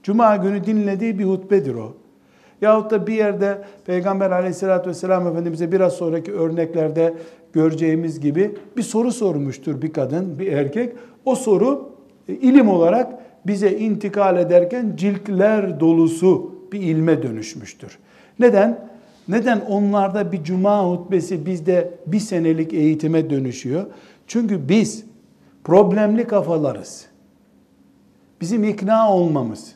Cuma günü dinlediği bir hutbedir o. Yahut da bir yerde Peygamber aleyhissalatü vesselam Efendimiz'e biraz sonraki örneklerde göreceğimiz gibi bir soru sormuştur bir kadın, bir erkek. O soru e, ilim olarak bize intikal ederken ciltler dolusu bir ilme dönüşmüştür. Neden? Neden onlarda bir cuma hutbesi bizde bir senelik eğitime dönüşüyor? Çünkü biz problemli kafalarız. Bizim ikna olmamız,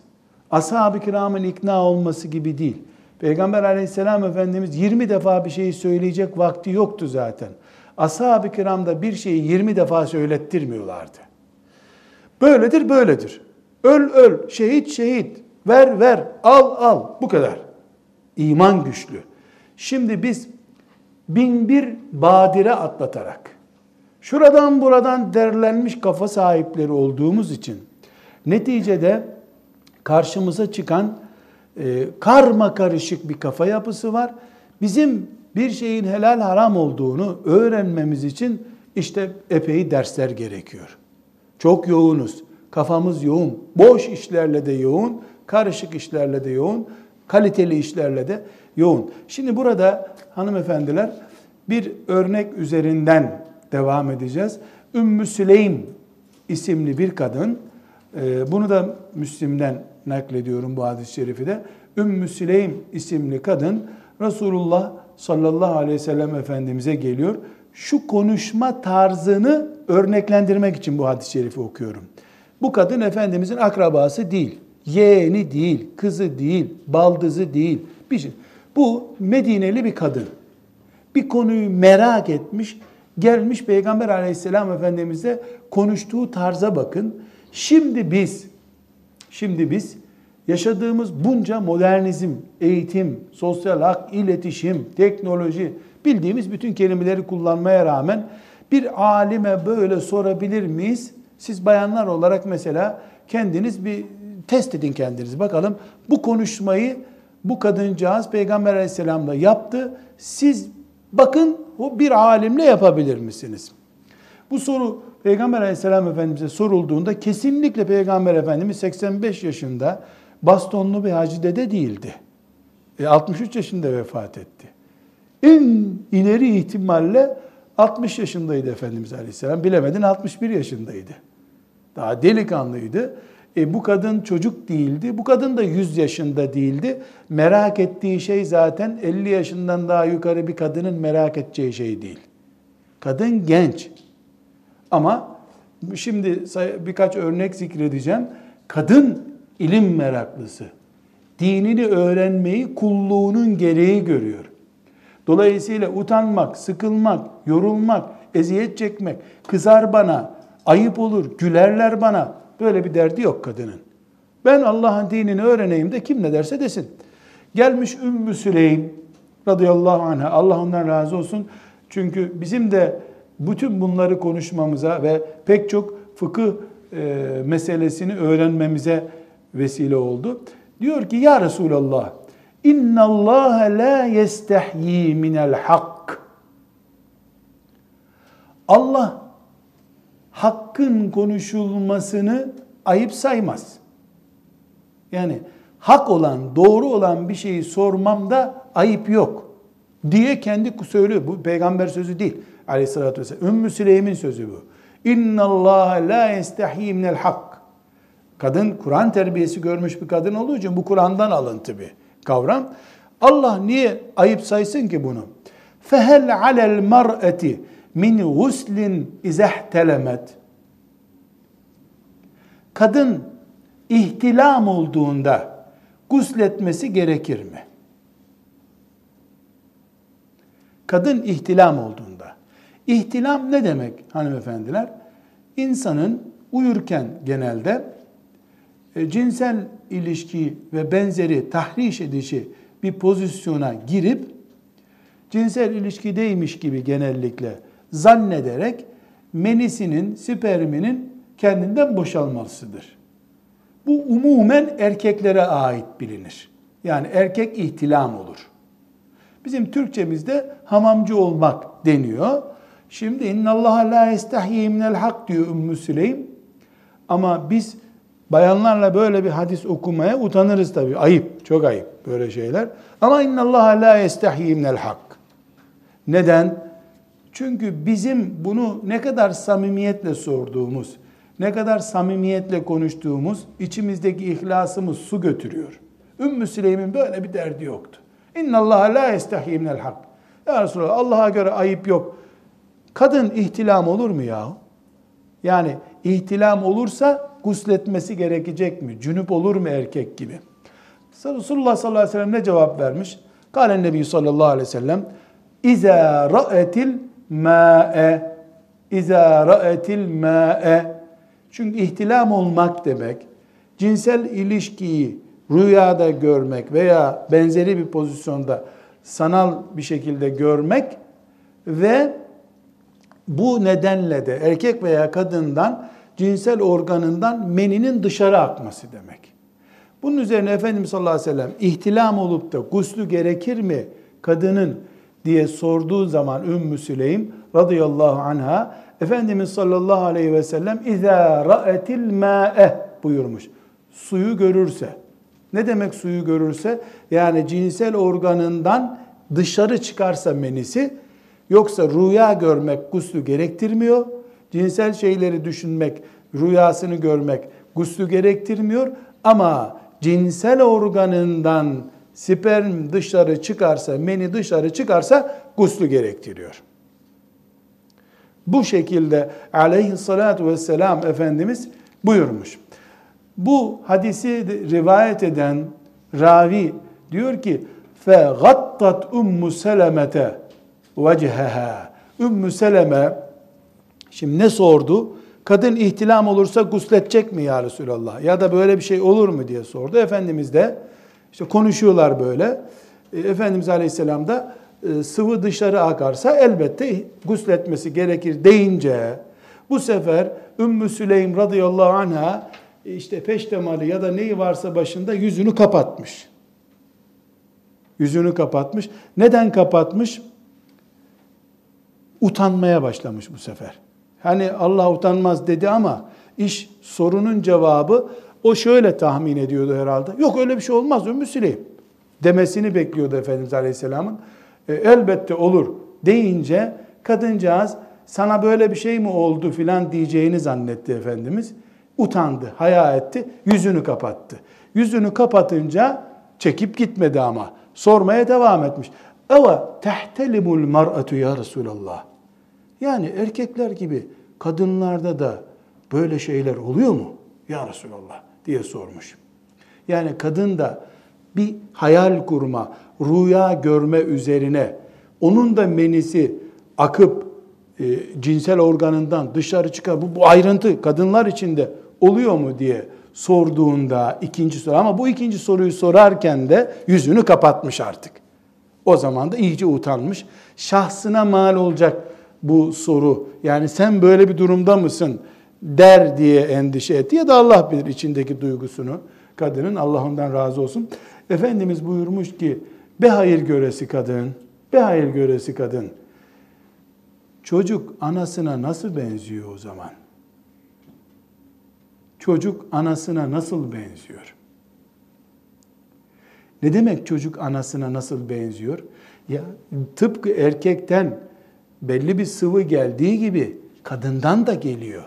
ashab-ı kiramın ikna olması gibi değil. Peygamber aleyhisselam Efendimiz 20 defa bir şeyi söyleyecek vakti yoktu zaten. Ashab-ı kiramda bir şeyi 20 defa söylettirmiyorlardı. Böyledir, böyledir. Öl öl, şehit şehit, ver ver, al al, bu kadar. İman güçlü. Şimdi biz bin bir badire atlatarak, şuradan buradan derlenmiş kafa sahipleri olduğumuz için, neticede karşımıza çıkan e, karma karışık bir kafa yapısı var. Bizim bir şeyin helal haram olduğunu öğrenmemiz için işte epey dersler gerekiyor. Çok yoğunuz. Kafamız yoğun. Boş işlerle de yoğun, karışık işlerle de yoğun, kaliteli işlerle de yoğun. Şimdi burada hanımefendiler bir örnek üzerinden devam edeceğiz. Ümmü Süleym isimli bir kadın, e, bunu da Müslim'den naklediyorum bu hadis-i şerifi de. Ümmü Süleym isimli kadın Resulullah sallallahu aleyhi ve sellem Efendimiz'e geliyor. Şu konuşma tarzını örneklendirmek için bu hadis-i şerifi okuyorum. Bu kadın Efendimizin akrabası değil, yeğeni değil, kızı değil, baldızı değil. Bir şey. Bu Medineli bir kadın. Bir konuyu merak etmiş, gelmiş Peygamber aleyhisselam Efendimiz'e konuştuğu tarza bakın. Şimdi biz, şimdi biz yaşadığımız bunca modernizm, eğitim, sosyal hak, iletişim, teknoloji, bildiğimiz bütün kelimeleri kullanmaya rağmen bir alime böyle sorabilir miyiz? Siz bayanlar olarak mesela kendiniz bir test edin kendinizi. Bakalım bu konuşmayı bu kadıncağız Peygamber aleyhisselamla yaptı. Siz bakın o bir alimle yapabilir misiniz? Bu soru Peygamber aleyhisselam efendimize sorulduğunda kesinlikle Peygamber efendimiz 85 yaşında bastonlu bir hacı dede değildi. E, 63 yaşında vefat etti. En ileri ihtimalle 60 yaşındaydı Efendimiz Aleyhisselam. Bilemedin 61 yaşındaydı. Daha delikanlıydı. E, bu kadın çocuk değildi. Bu kadın da 100 yaşında değildi. Merak ettiği şey zaten 50 yaşından daha yukarı bir kadının merak edeceği şey değil. Kadın genç. Ama şimdi birkaç örnek zikredeceğim. Kadın ilim meraklısı. Dinini öğrenmeyi kulluğunun gereği görüyor. Dolayısıyla utanmak, sıkılmak, yorulmak, eziyet çekmek, kızar bana, ayıp olur, gülerler bana. Böyle bir derdi yok kadının. Ben Allah'ın dinini öğreneyim de kim ne derse desin. Gelmiş Ümmü Süleym radıyallahu anh'a Allah ondan razı olsun. Çünkü bizim de bütün bunları konuşmamıza ve pek çok fıkıh e, meselesini öğrenmemize vesile oldu. Diyor ki ya Resulallah inna Allah la yestahyi minel hak. Allah hakkın konuşulmasını ayıp saymaz. Yani hak olan, doğru olan bir şeyi sormamda ayıp yok diye kendi söylüyor. Bu peygamber sözü değil aleyhissalatü vesselam. Ümmü Süleym'in sözü bu. İnna Allah la yestahyi minel hak. Kadın Kur'an terbiyesi görmüş bir kadın olduğu için bu Kur'an'dan alıntı bir kavram. Allah niye ayıp saysın ki bunu? Fehel alel mar'eti min guslin izehtelemet. Kadın ihtilam olduğunda gusletmesi gerekir mi? Kadın ihtilam olduğunda. İhtilam ne demek hanımefendiler? İnsanın uyurken genelde e, cinsel ilişki ve benzeri tahriş edişi bir pozisyona girip cinsel ilişkideymiş gibi genellikle zannederek menisinin, sperminin kendinden boşalmasıdır. Bu umumen erkeklere ait bilinir. Yani erkek ihtilam olur. Bizim Türkçemizde hamamcı olmak deniyor. Şimdi innallaha la estahyi minel hak diyor Ümmü Süleym. Ama biz bayanlarla böyle bir hadis okumaya utanırız tabii. Ayıp, çok ayıp böyle şeyler. Ama innallaha la estahyi minel hak. Neden? Çünkü bizim bunu ne kadar samimiyetle sorduğumuz, ne kadar samimiyetle konuştuğumuz, içimizdeki ihlasımız su götürüyor. Ümmü Süleym'in böyle bir derdi yoktu. İnna Allah la estahyi minel hak. Ya Resulallah Allah'a göre ayıp yok. Kadın ihtilam olur mu ya? Yani ihtilam olursa gusletmesi gerekecek mi? Cünüp olur mu erkek gibi? Resulullah sallallahu aleyhi ve sellem ne cevap vermiş? Kalen Nebi sallallahu aleyhi ve sellem İza ra'etil ma'e İza ra'etil ma'e Çünkü ihtilam olmak demek cinsel ilişkiyi rüyada görmek veya benzeri bir pozisyonda sanal bir şekilde görmek ve bu nedenle de erkek veya kadından cinsel organından meninin dışarı akması demek. Bunun üzerine Efendimiz sallallahu aleyhi ve sellem ihtilam olup da guslü gerekir mi kadının diye sorduğu zaman Ümmü Süleym radıyallahu anha Efendimiz sallallahu aleyhi ve sellem اِذَا رَأَتِ الْمَاءَ buyurmuş. Suyu görürse. Ne demek suyu görürse? Yani cinsel organından dışarı çıkarsa menisi, yoksa rüya görmek guslü gerektirmiyor. Cinsel şeyleri düşünmek, rüyasını görmek guslü gerektirmiyor. Ama cinsel organından sperm dışarı çıkarsa, meni dışarı çıkarsa guslü gerektiriyor. Bu şekilde aleyhissalatu vesselam Efendimiz buyurmuş. Bu hadisi rivayet eden ravi diyor ki فَغَطَّتْ اُمُّ سَلَمَةَ وَجْهَهَا Ümmü Seleme şimdi ne sordu? Kadın ihtilam olursa gusledecek mi ya Resulallah? Ya da böyle bir şey olur mu diye sordu. Efendimiz de işte konuşuyorlar böyle. E, Efendimiz Aleyhisselam da e, sıvı dışarı akarsa elbette gusletmesi gerekir deyince bu sefer Ümmü Süleym radıyallahu anha e, işte peştemalı ya da neyi varsa başında yüzünü kapatmış. Yüzünü kapatmış. Neden kapatmış? Utanmaya başlamış bu sefer. Hani Allah utanmaz dedi ama iş sorunun cevabı o şöyle tahmin ediyordu herhalde. Yok öyle bir şey olmaz Ümmü Süleym demesini bekliyordu Efendimiz Aleyhisselam'ın. E, elbette olur deyince kadıncağız sana böyle bir şey mi oldu filan diyeceğini zannetti Efendimiz. Utandı, haya etti, yüzünü kapattı. Yüzünü kapatınca çekip gitmedi ama. Sormaya devam etmiş. Eva tehtelimul mar'atu ya Resulallah. Yani erkekler gibi kadınlarda da böyle şeyler oluyor mu? Ya Resulallah diye sormuş. Yani kadın da bir hayal kurma, rüya görme üzerine onun da menisi akıp e, cinsel organından dışarı çıkar. Bu, bu ayrıntı kadınlar için de oluyor mu diye sorduğunda ikinci soru ama bu ikinci soruyu sorarken de yüzünü kapatmış artık. O zaman da iyice utanmış. Şahsına mal olacak bu soru. Yani sen böyle bir durumda mısın der diye endişe etti ya da Allah bilir içindeki duygusunu. Kadının Allah ondan razı olsun. Efendimiz buyurmuş ki be hayır göresi kadın, be hayır göresi kadın. Çocuk anasına nasıl benziyor o zaman? Çocuk anasına nasıl benziyor? Ne demek çocuk anasına nasıl benziyor? Ya tıpkı erkekten belli bir sıvı geldiği gibi kadından da geliyor.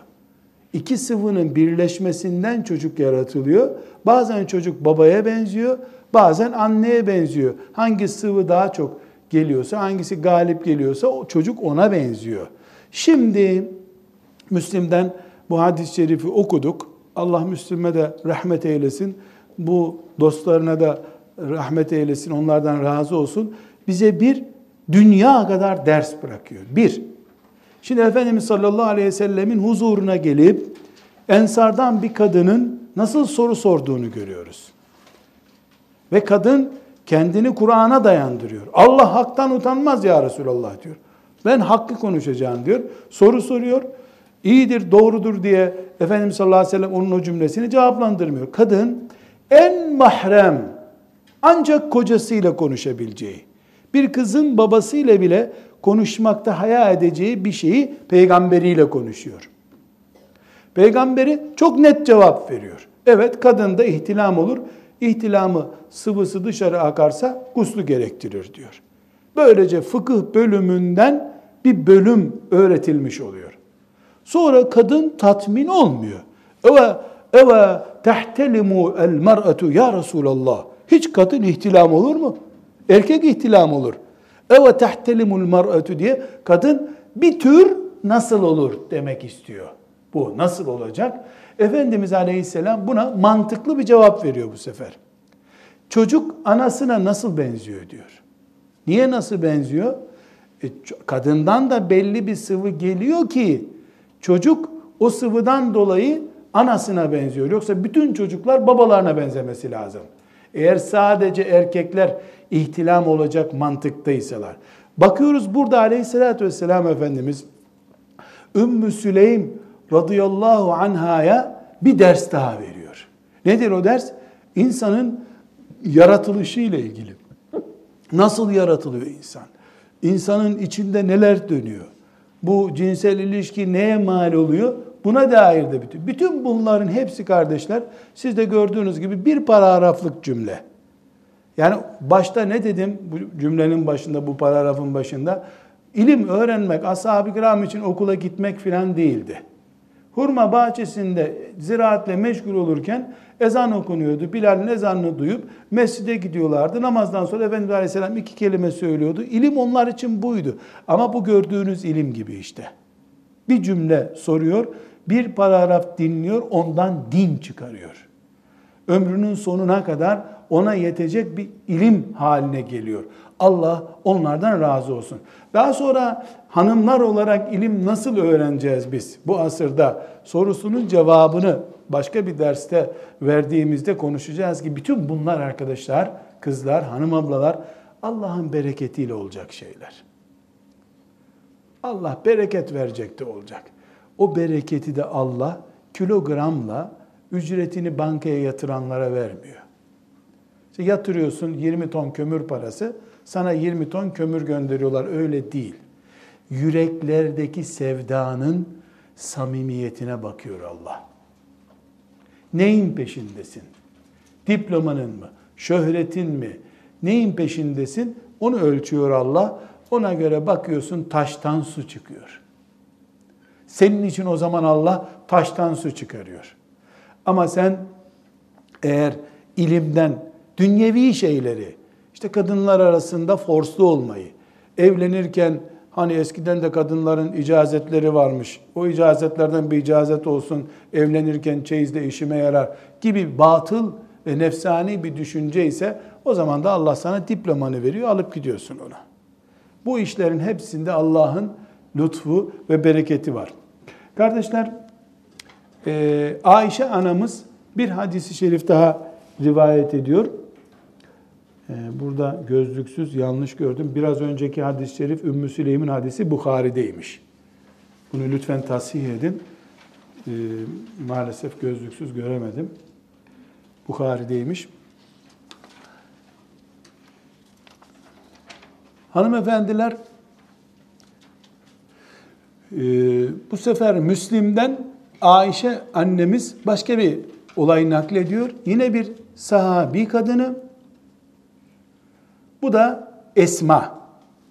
İki sıvının birleşmesinden çocuk yaratılıyor. Bazen çocuk babaya benziyor, bazen anneye benziyor. Hangi sıvı daha çok geliyorsa, hangisi galip geliyorsa o çocuk ona benziyor. Şimdi Müslim'den bu hadis-i şerifi okuduk. Allah Müslüme de rahmet eylesin. Bu dostlarına da rahmet eylesin. Onlardan razı olsun. Bize bir dünya kadar ders bırakıyor. Bir, şimdi Efendimiz sallallahu aleyhi ve sellemin huzuruna gelip ensardan bir kadının nasıl soru sorduğunu görüyoruz. Ve kadın kendini Kur'an'a dayandırıyor. Allah haktan utanmaz ya Resulallah diyor. Ben hakkı konuşacağım diyor. Soru soruyor. İyidir, doğrudur diye Efendimiz sallallahu aleyhi ve sellem onun o cümlesini cevaplandırmıyor. Kadın en mahrem ancak kocasıyla konuşabileceği, bir kızın babasıyla bile konuşmakta haya edeceği bir şeyi peygamberiyle konuşuyor. Peygamberi çok net cevap veriyor. Evet kadında ihtilam olur. İhtilamı sıvısı dışarı akarsa guslu gerektirir diyor. Böylece fıkıh bölümünden bir bölüm öğretilmiş oluyor. Sonra kadın tatmin olmuyor. Eve eve tehtelimu el mer'atu ya Resulallah. Hiç kadın ihtilam olur mu? Erkek ihtilam olur. Eve tehtelimul mer'atu diye kadın bir tür nasıl olur demek istiyor. Bu nasıl olacak? Efendimiz Aleyhisselam buna mantıklı bir cevap veriyor bu sefer. Çocuk anasına nasıl benziyor diyor. Niye nasıl benziyor? E, kadından da belli bir sıvı geliyor ki çocuk o sıvıdan dolayı anasına benziyor. Yoksa bütün çocuklar babalarına benzemesi lazım. Eğer sadece erkekler ihtilam olacak mantıktaysalar. Bakıyoruz burada aleyhissalatü vesselam Efendimiz Ümmü Süleym radıyallahu anhaya bir ders daha veriyor. Nedir o ders? İnsanın yaratılışı ile ilgili. Nasıl yaratılıyor insan? İnsanın içinde neler dönüyor? Bu cinsel ilişki neye mal oluyor? Buna dair de bütün. Bütün bunların hepsi kardeşler siz de gördüğünüz gibi bir paragraflık cümle. Yani başta ne dedim bu cümlenin başında bu paragrafın başında? İlim öğrenmek ashab-ı kiram için okula gitmek filan değildi. Hurma bahçesinde ziraatle meşgul olurken ezan okunuyordu. Bilal'in ezanını duyup mescide gidiyorlardı. Namazdan sonra Efendimiz Aleyhisselam iki kelime söylüyordu. İlim onlar için buydu. Ama bu gördüğünüz ilim gibi işte. Bir cümle soruyor, bir paragraf dinliyor, ondan din çıkarıyor. Ömrünün sonuna kadar ona yetecek bir ilim haline geliyor. Allah onlardan razı olsun. Daha sonra hanımlar olarak ilim nasıl öğreneceğiz biz bu asırda sorusunun cevabını başka bir derste verdiğimizde konuşacağız ki bütün bunlar arkadaşlar, kızlar, hanım ablalar Allah'ın bereketiyle olacak şeyler. Allah bereket verecek de olacak. O bereketi de Allah kilogramla ücretini bankaya yatıranlara vermiyor. İşte yatırıyorsun 20 ton kömür parası, sana 20 ton kömür gönderiyorlar. Öyle değil. Yüreklerdeki sevdanın samimiyetine bakıyor Allah. Neyin peşindesin? Diplomanın mı? Şöhretin mi? Neyin peşindesin? Onu ölçüyor Allah. Ona göre bakıyorsun taştan su çıkıyor. Senin için o zaman Allah taştan su çıkarıyor. Ama sen eğer ilimden dünyevi şeyleri, işte kadınlar arasında forslu olmayı, evlenirken hani eskiden de kadınların icazetleri varmış. O icazetlerden bir icazet olsun, evlenirken çeyizde işime yarar gibi batıl ve nefsani bir düşünce ise o zaman da Allah sana diplomanı veriyor, alıp gidiyorsun ona. Bu işlerin hepsinde Allah'ın lütfu ve bereketi var. Kardeşler, e, Ayşe anamız Bir hadisi şerif daha rivayet ediyor. Ee, burada gözlüksüz yanlış gördüm. Biraz önceki hadis-i şerif Ümmü Süleym'in hadisi Bukhari'deymiş. Bunu lütfen tasih edin. Ee, maalesef gözlüksüz göremedim. Bukhari'deymiş. Hanımefendiler e, bu sefer Müslim'den Ayşe annemiz başka bir olay naklediyor. Yine bir sahabi kadını. Bu da Esma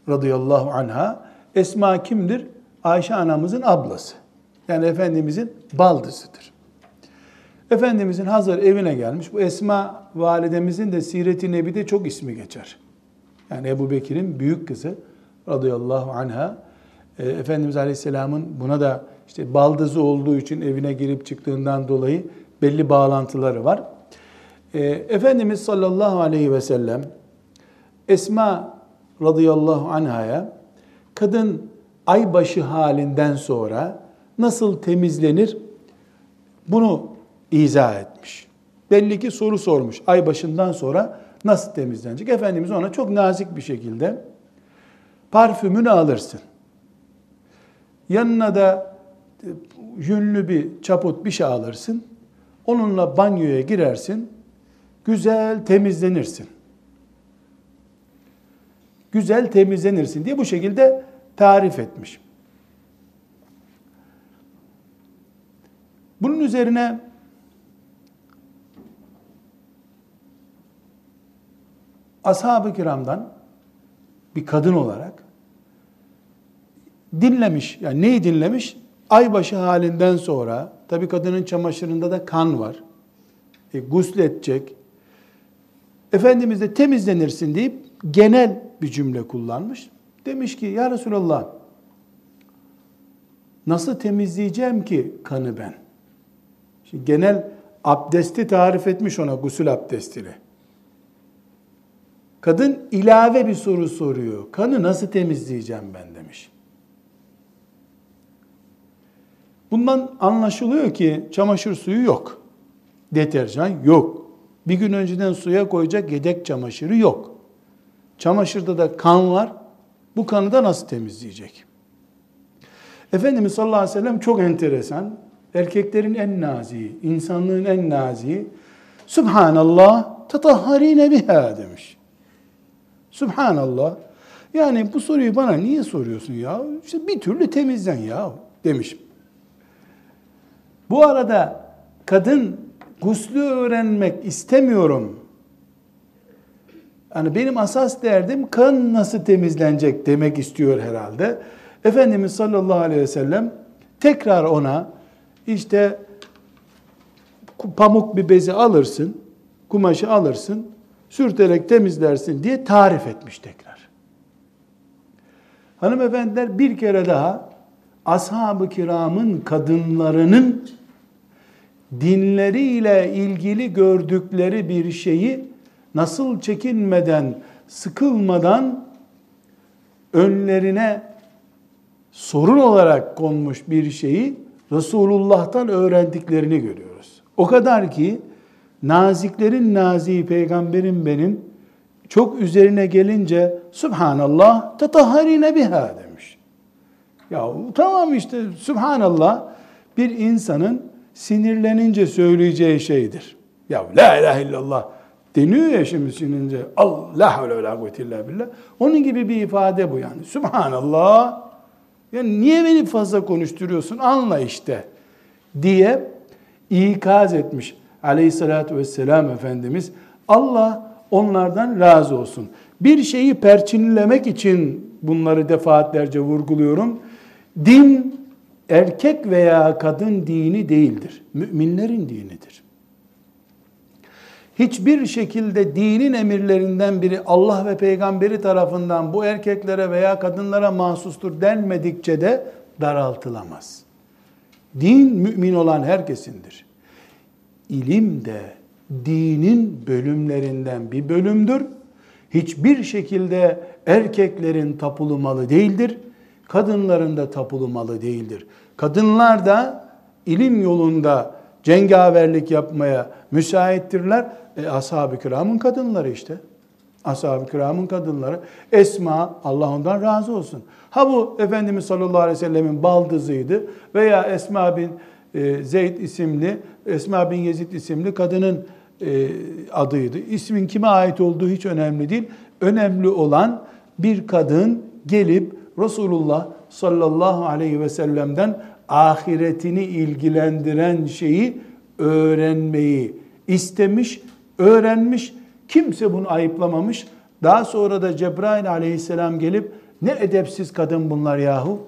radıyallahu anha. Esma kimdir? Ayşe anamızın ablası. Yani Efendimizin baldızıdır. Efendimizin hazır evine gelmiş. Bu Esma validemizin de Siret-i Nebi'de çok ismi geçer. Yani Ebu Bekir'in büyük kızı radıyallahu anha. E, Efendimiz Aleyhisselam'ın buna da işte baldızı olduğu için evine girip çıktığından dolayı belli bağlantıları var. E, Efendimiz sallallahu aleyhi ve sellem Esma radıyallahu anhaya kadın aybaşı halinden sonra nasıl temizlenir bunu izah etmiş. Belli ki soru sormuş. Ay başından sonra nasıl temizlenecek? Efendimiz ona çok nazik bir şekilde parfümünü alırsın. Yanına da e, yünlü bir çaput bir şey alırsın. Onunla banyoya girersin. Güzel temizlenirsin. Güzel temizlenirsin diye bu şekilde tarif etmiş. Bunun üzerine ashab-ı kiramdan bir kadın olarak dinlemiş. Yani neyi dinlemiş? Aybaşı halinden sonra, tabi kadının çamaşırında da kan var. E, gusledecek. Efendimiz de temizlenirsin deyip genel bir cümle kullanmış. Demiş ki ya Resulallah nasıl temizleyeceğim ki kanı ben? Şimdi genel abdesti tarif etmiş ona gusül abdestini. Kadın ilave bir soru soruyor. Kanı nasıl temizleyeceğim ben demiş. Bundan anlaşılıyor ki çamaşır suyu yok. Deterjan yok. Bir gün önceden suya koyacak yedek çamaşırı yok. Çamaşırda da kan var. Bu kanı da nasıl temizleyecek? Efendimiz sallallahu aleyhi ve sellem çok enteresan. Erkeklerin en naziği, insanlığın en naziği. Subhanallah, tetahharine biha demiş. Subhanallah. Yani bu soruyu bana niye soruyorsun ya? İşte bir türlü temizlen ya demiş. Bu arada kadın guslü öğrenmek istemiyorum. Yani benim asas derdim kan nasıl temizlenecek demek istiyor herhalde. Efendimiz sallallahu aleyhi ve sellem tekrar ona işte pamuk bir bezi alırsın, kumaşı alırsın, sürterek temizlersin diye tarif etmiş tekrar. Hanımefendiler bir kere daha ashab-ı kiramın kadınlarının dinleriyle ilgili gördükleri bir şeyi nasıl çekinmeden, sıkılmadan önlerine sorun olarak konmuş bir şeyi Resulullah'tan öğrendiklerini görüyoruz. O kadar ki naziklerin naziği peygamberin benim çok üzerine gelince Subhanallah tetahharine biha demiş. Ya tamam işte Subhanallah bir insanın sinirlenince söyleyeceği şeydir. Ya la ilahe illallah deniyor ya şimdi sinince Allah ve la kuvvete illa billah. Onun gibi bir ifade bu yani. Subhanallah. Yani niye beni fazla konuşturuyorsun? Anla işte diye ikaz etmiş aleyhissalatü vesselam Efendimiz. Allah onlardan razı olsun. Bir şeyi perçinlemek için bunları defaatlerce vurguluyorum. Din erkek veya kadın dini değildir. Müminlerin dinidir. Hiçbir şekilde dinin emirlerinden biri Allah ve peygamberi tarafından bu erkeklere veya kadınlara mahsustur denmedikçe de daraltılamaz. Din mümin olan herkesindir ilim de dinin bölümlerinden bir bölümdür. Hiçbir şekilde erkeklerin tapulu malı değildir. Kadınların da tapulu malı değildir. Kadınlar da ilim yolunda cengaverlik yapmaya müsaittirler. E, ashab-ı kiramın kadınları işte. Ashab-ı kiramın kadınları. Esma, Allah ondan razı olsun. Ha bu Efendimiz sallallahu aleyhi ve sellemin baldızıydı veya Esma bin e, Zeyd isimli, Esma bin Yezid isimli kadının e, adıydı. İsmin kime ait olduğu hiç önemli değil. Önemli olan bir kadın gelip Resulullah sallallahu aleyhi ve sellem'den ahiretini ilgilendiren şeyi öğrenmeyi istemiş, öğrenmiş. Kimse bunu ayıplamamış. Daha sonra da Cebrail aleyhisselam gelip ne edepsiz kadın bunlar yahu.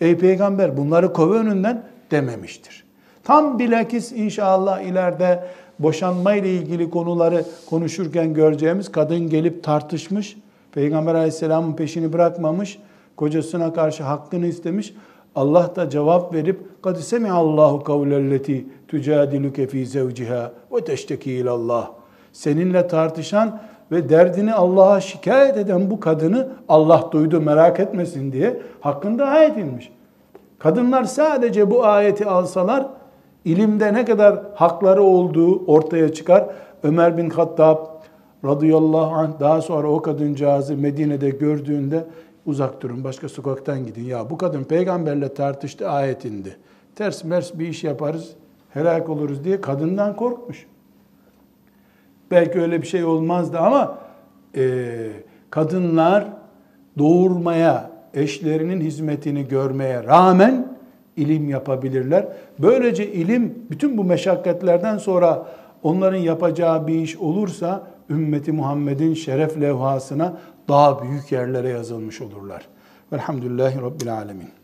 Ey peygamber bunları kov önünden dememiştir. Tam bilakis inşallah ileride boşanma ile ilgili konuları konuşurken göreceğimiz kadın gelip tartışmış. Peygamber aleyhisselamın peşini bırakmamış. Kocasına karşı hakkını istemiş. Allah da cevap verip kad semiallahu kavlelleti tucadiluke fi zevciha ve teşteki ilallah. Seninle tartışan ve derdini Allah'a şikayet eden bu kadını Allah duydu merak etmesin diye hakkında ayet inmiş. Kadınlar sadece bu ayeti alsalar ilimde ne kadar hakları olduğu ortaya çıkar. Ömer bin Hattab radıyallahu anh daha sonra o kadıncağızı Medine'de gördüğünde uzak durun başka sokaktan gidin. Ya bu kadın peygamberle tartıştı ayet indi. Ters mers bir iş yaparız helak oluruz diye kadından korkmuş. Belki öyle bir şey olmazdı ama e, kadınlar doğurmaya, eşlerinin hizmetini görmeye rağmen ilim yapabilirler. Böylece ilim bütün bu meşakkatlerden sonra onların yapacağı bir iş olursa ümmeti Muhammed'in şeref levhasına daha büyük yerlere yazılmış olurlar. Velhamdülillahi Rabbil Alemin.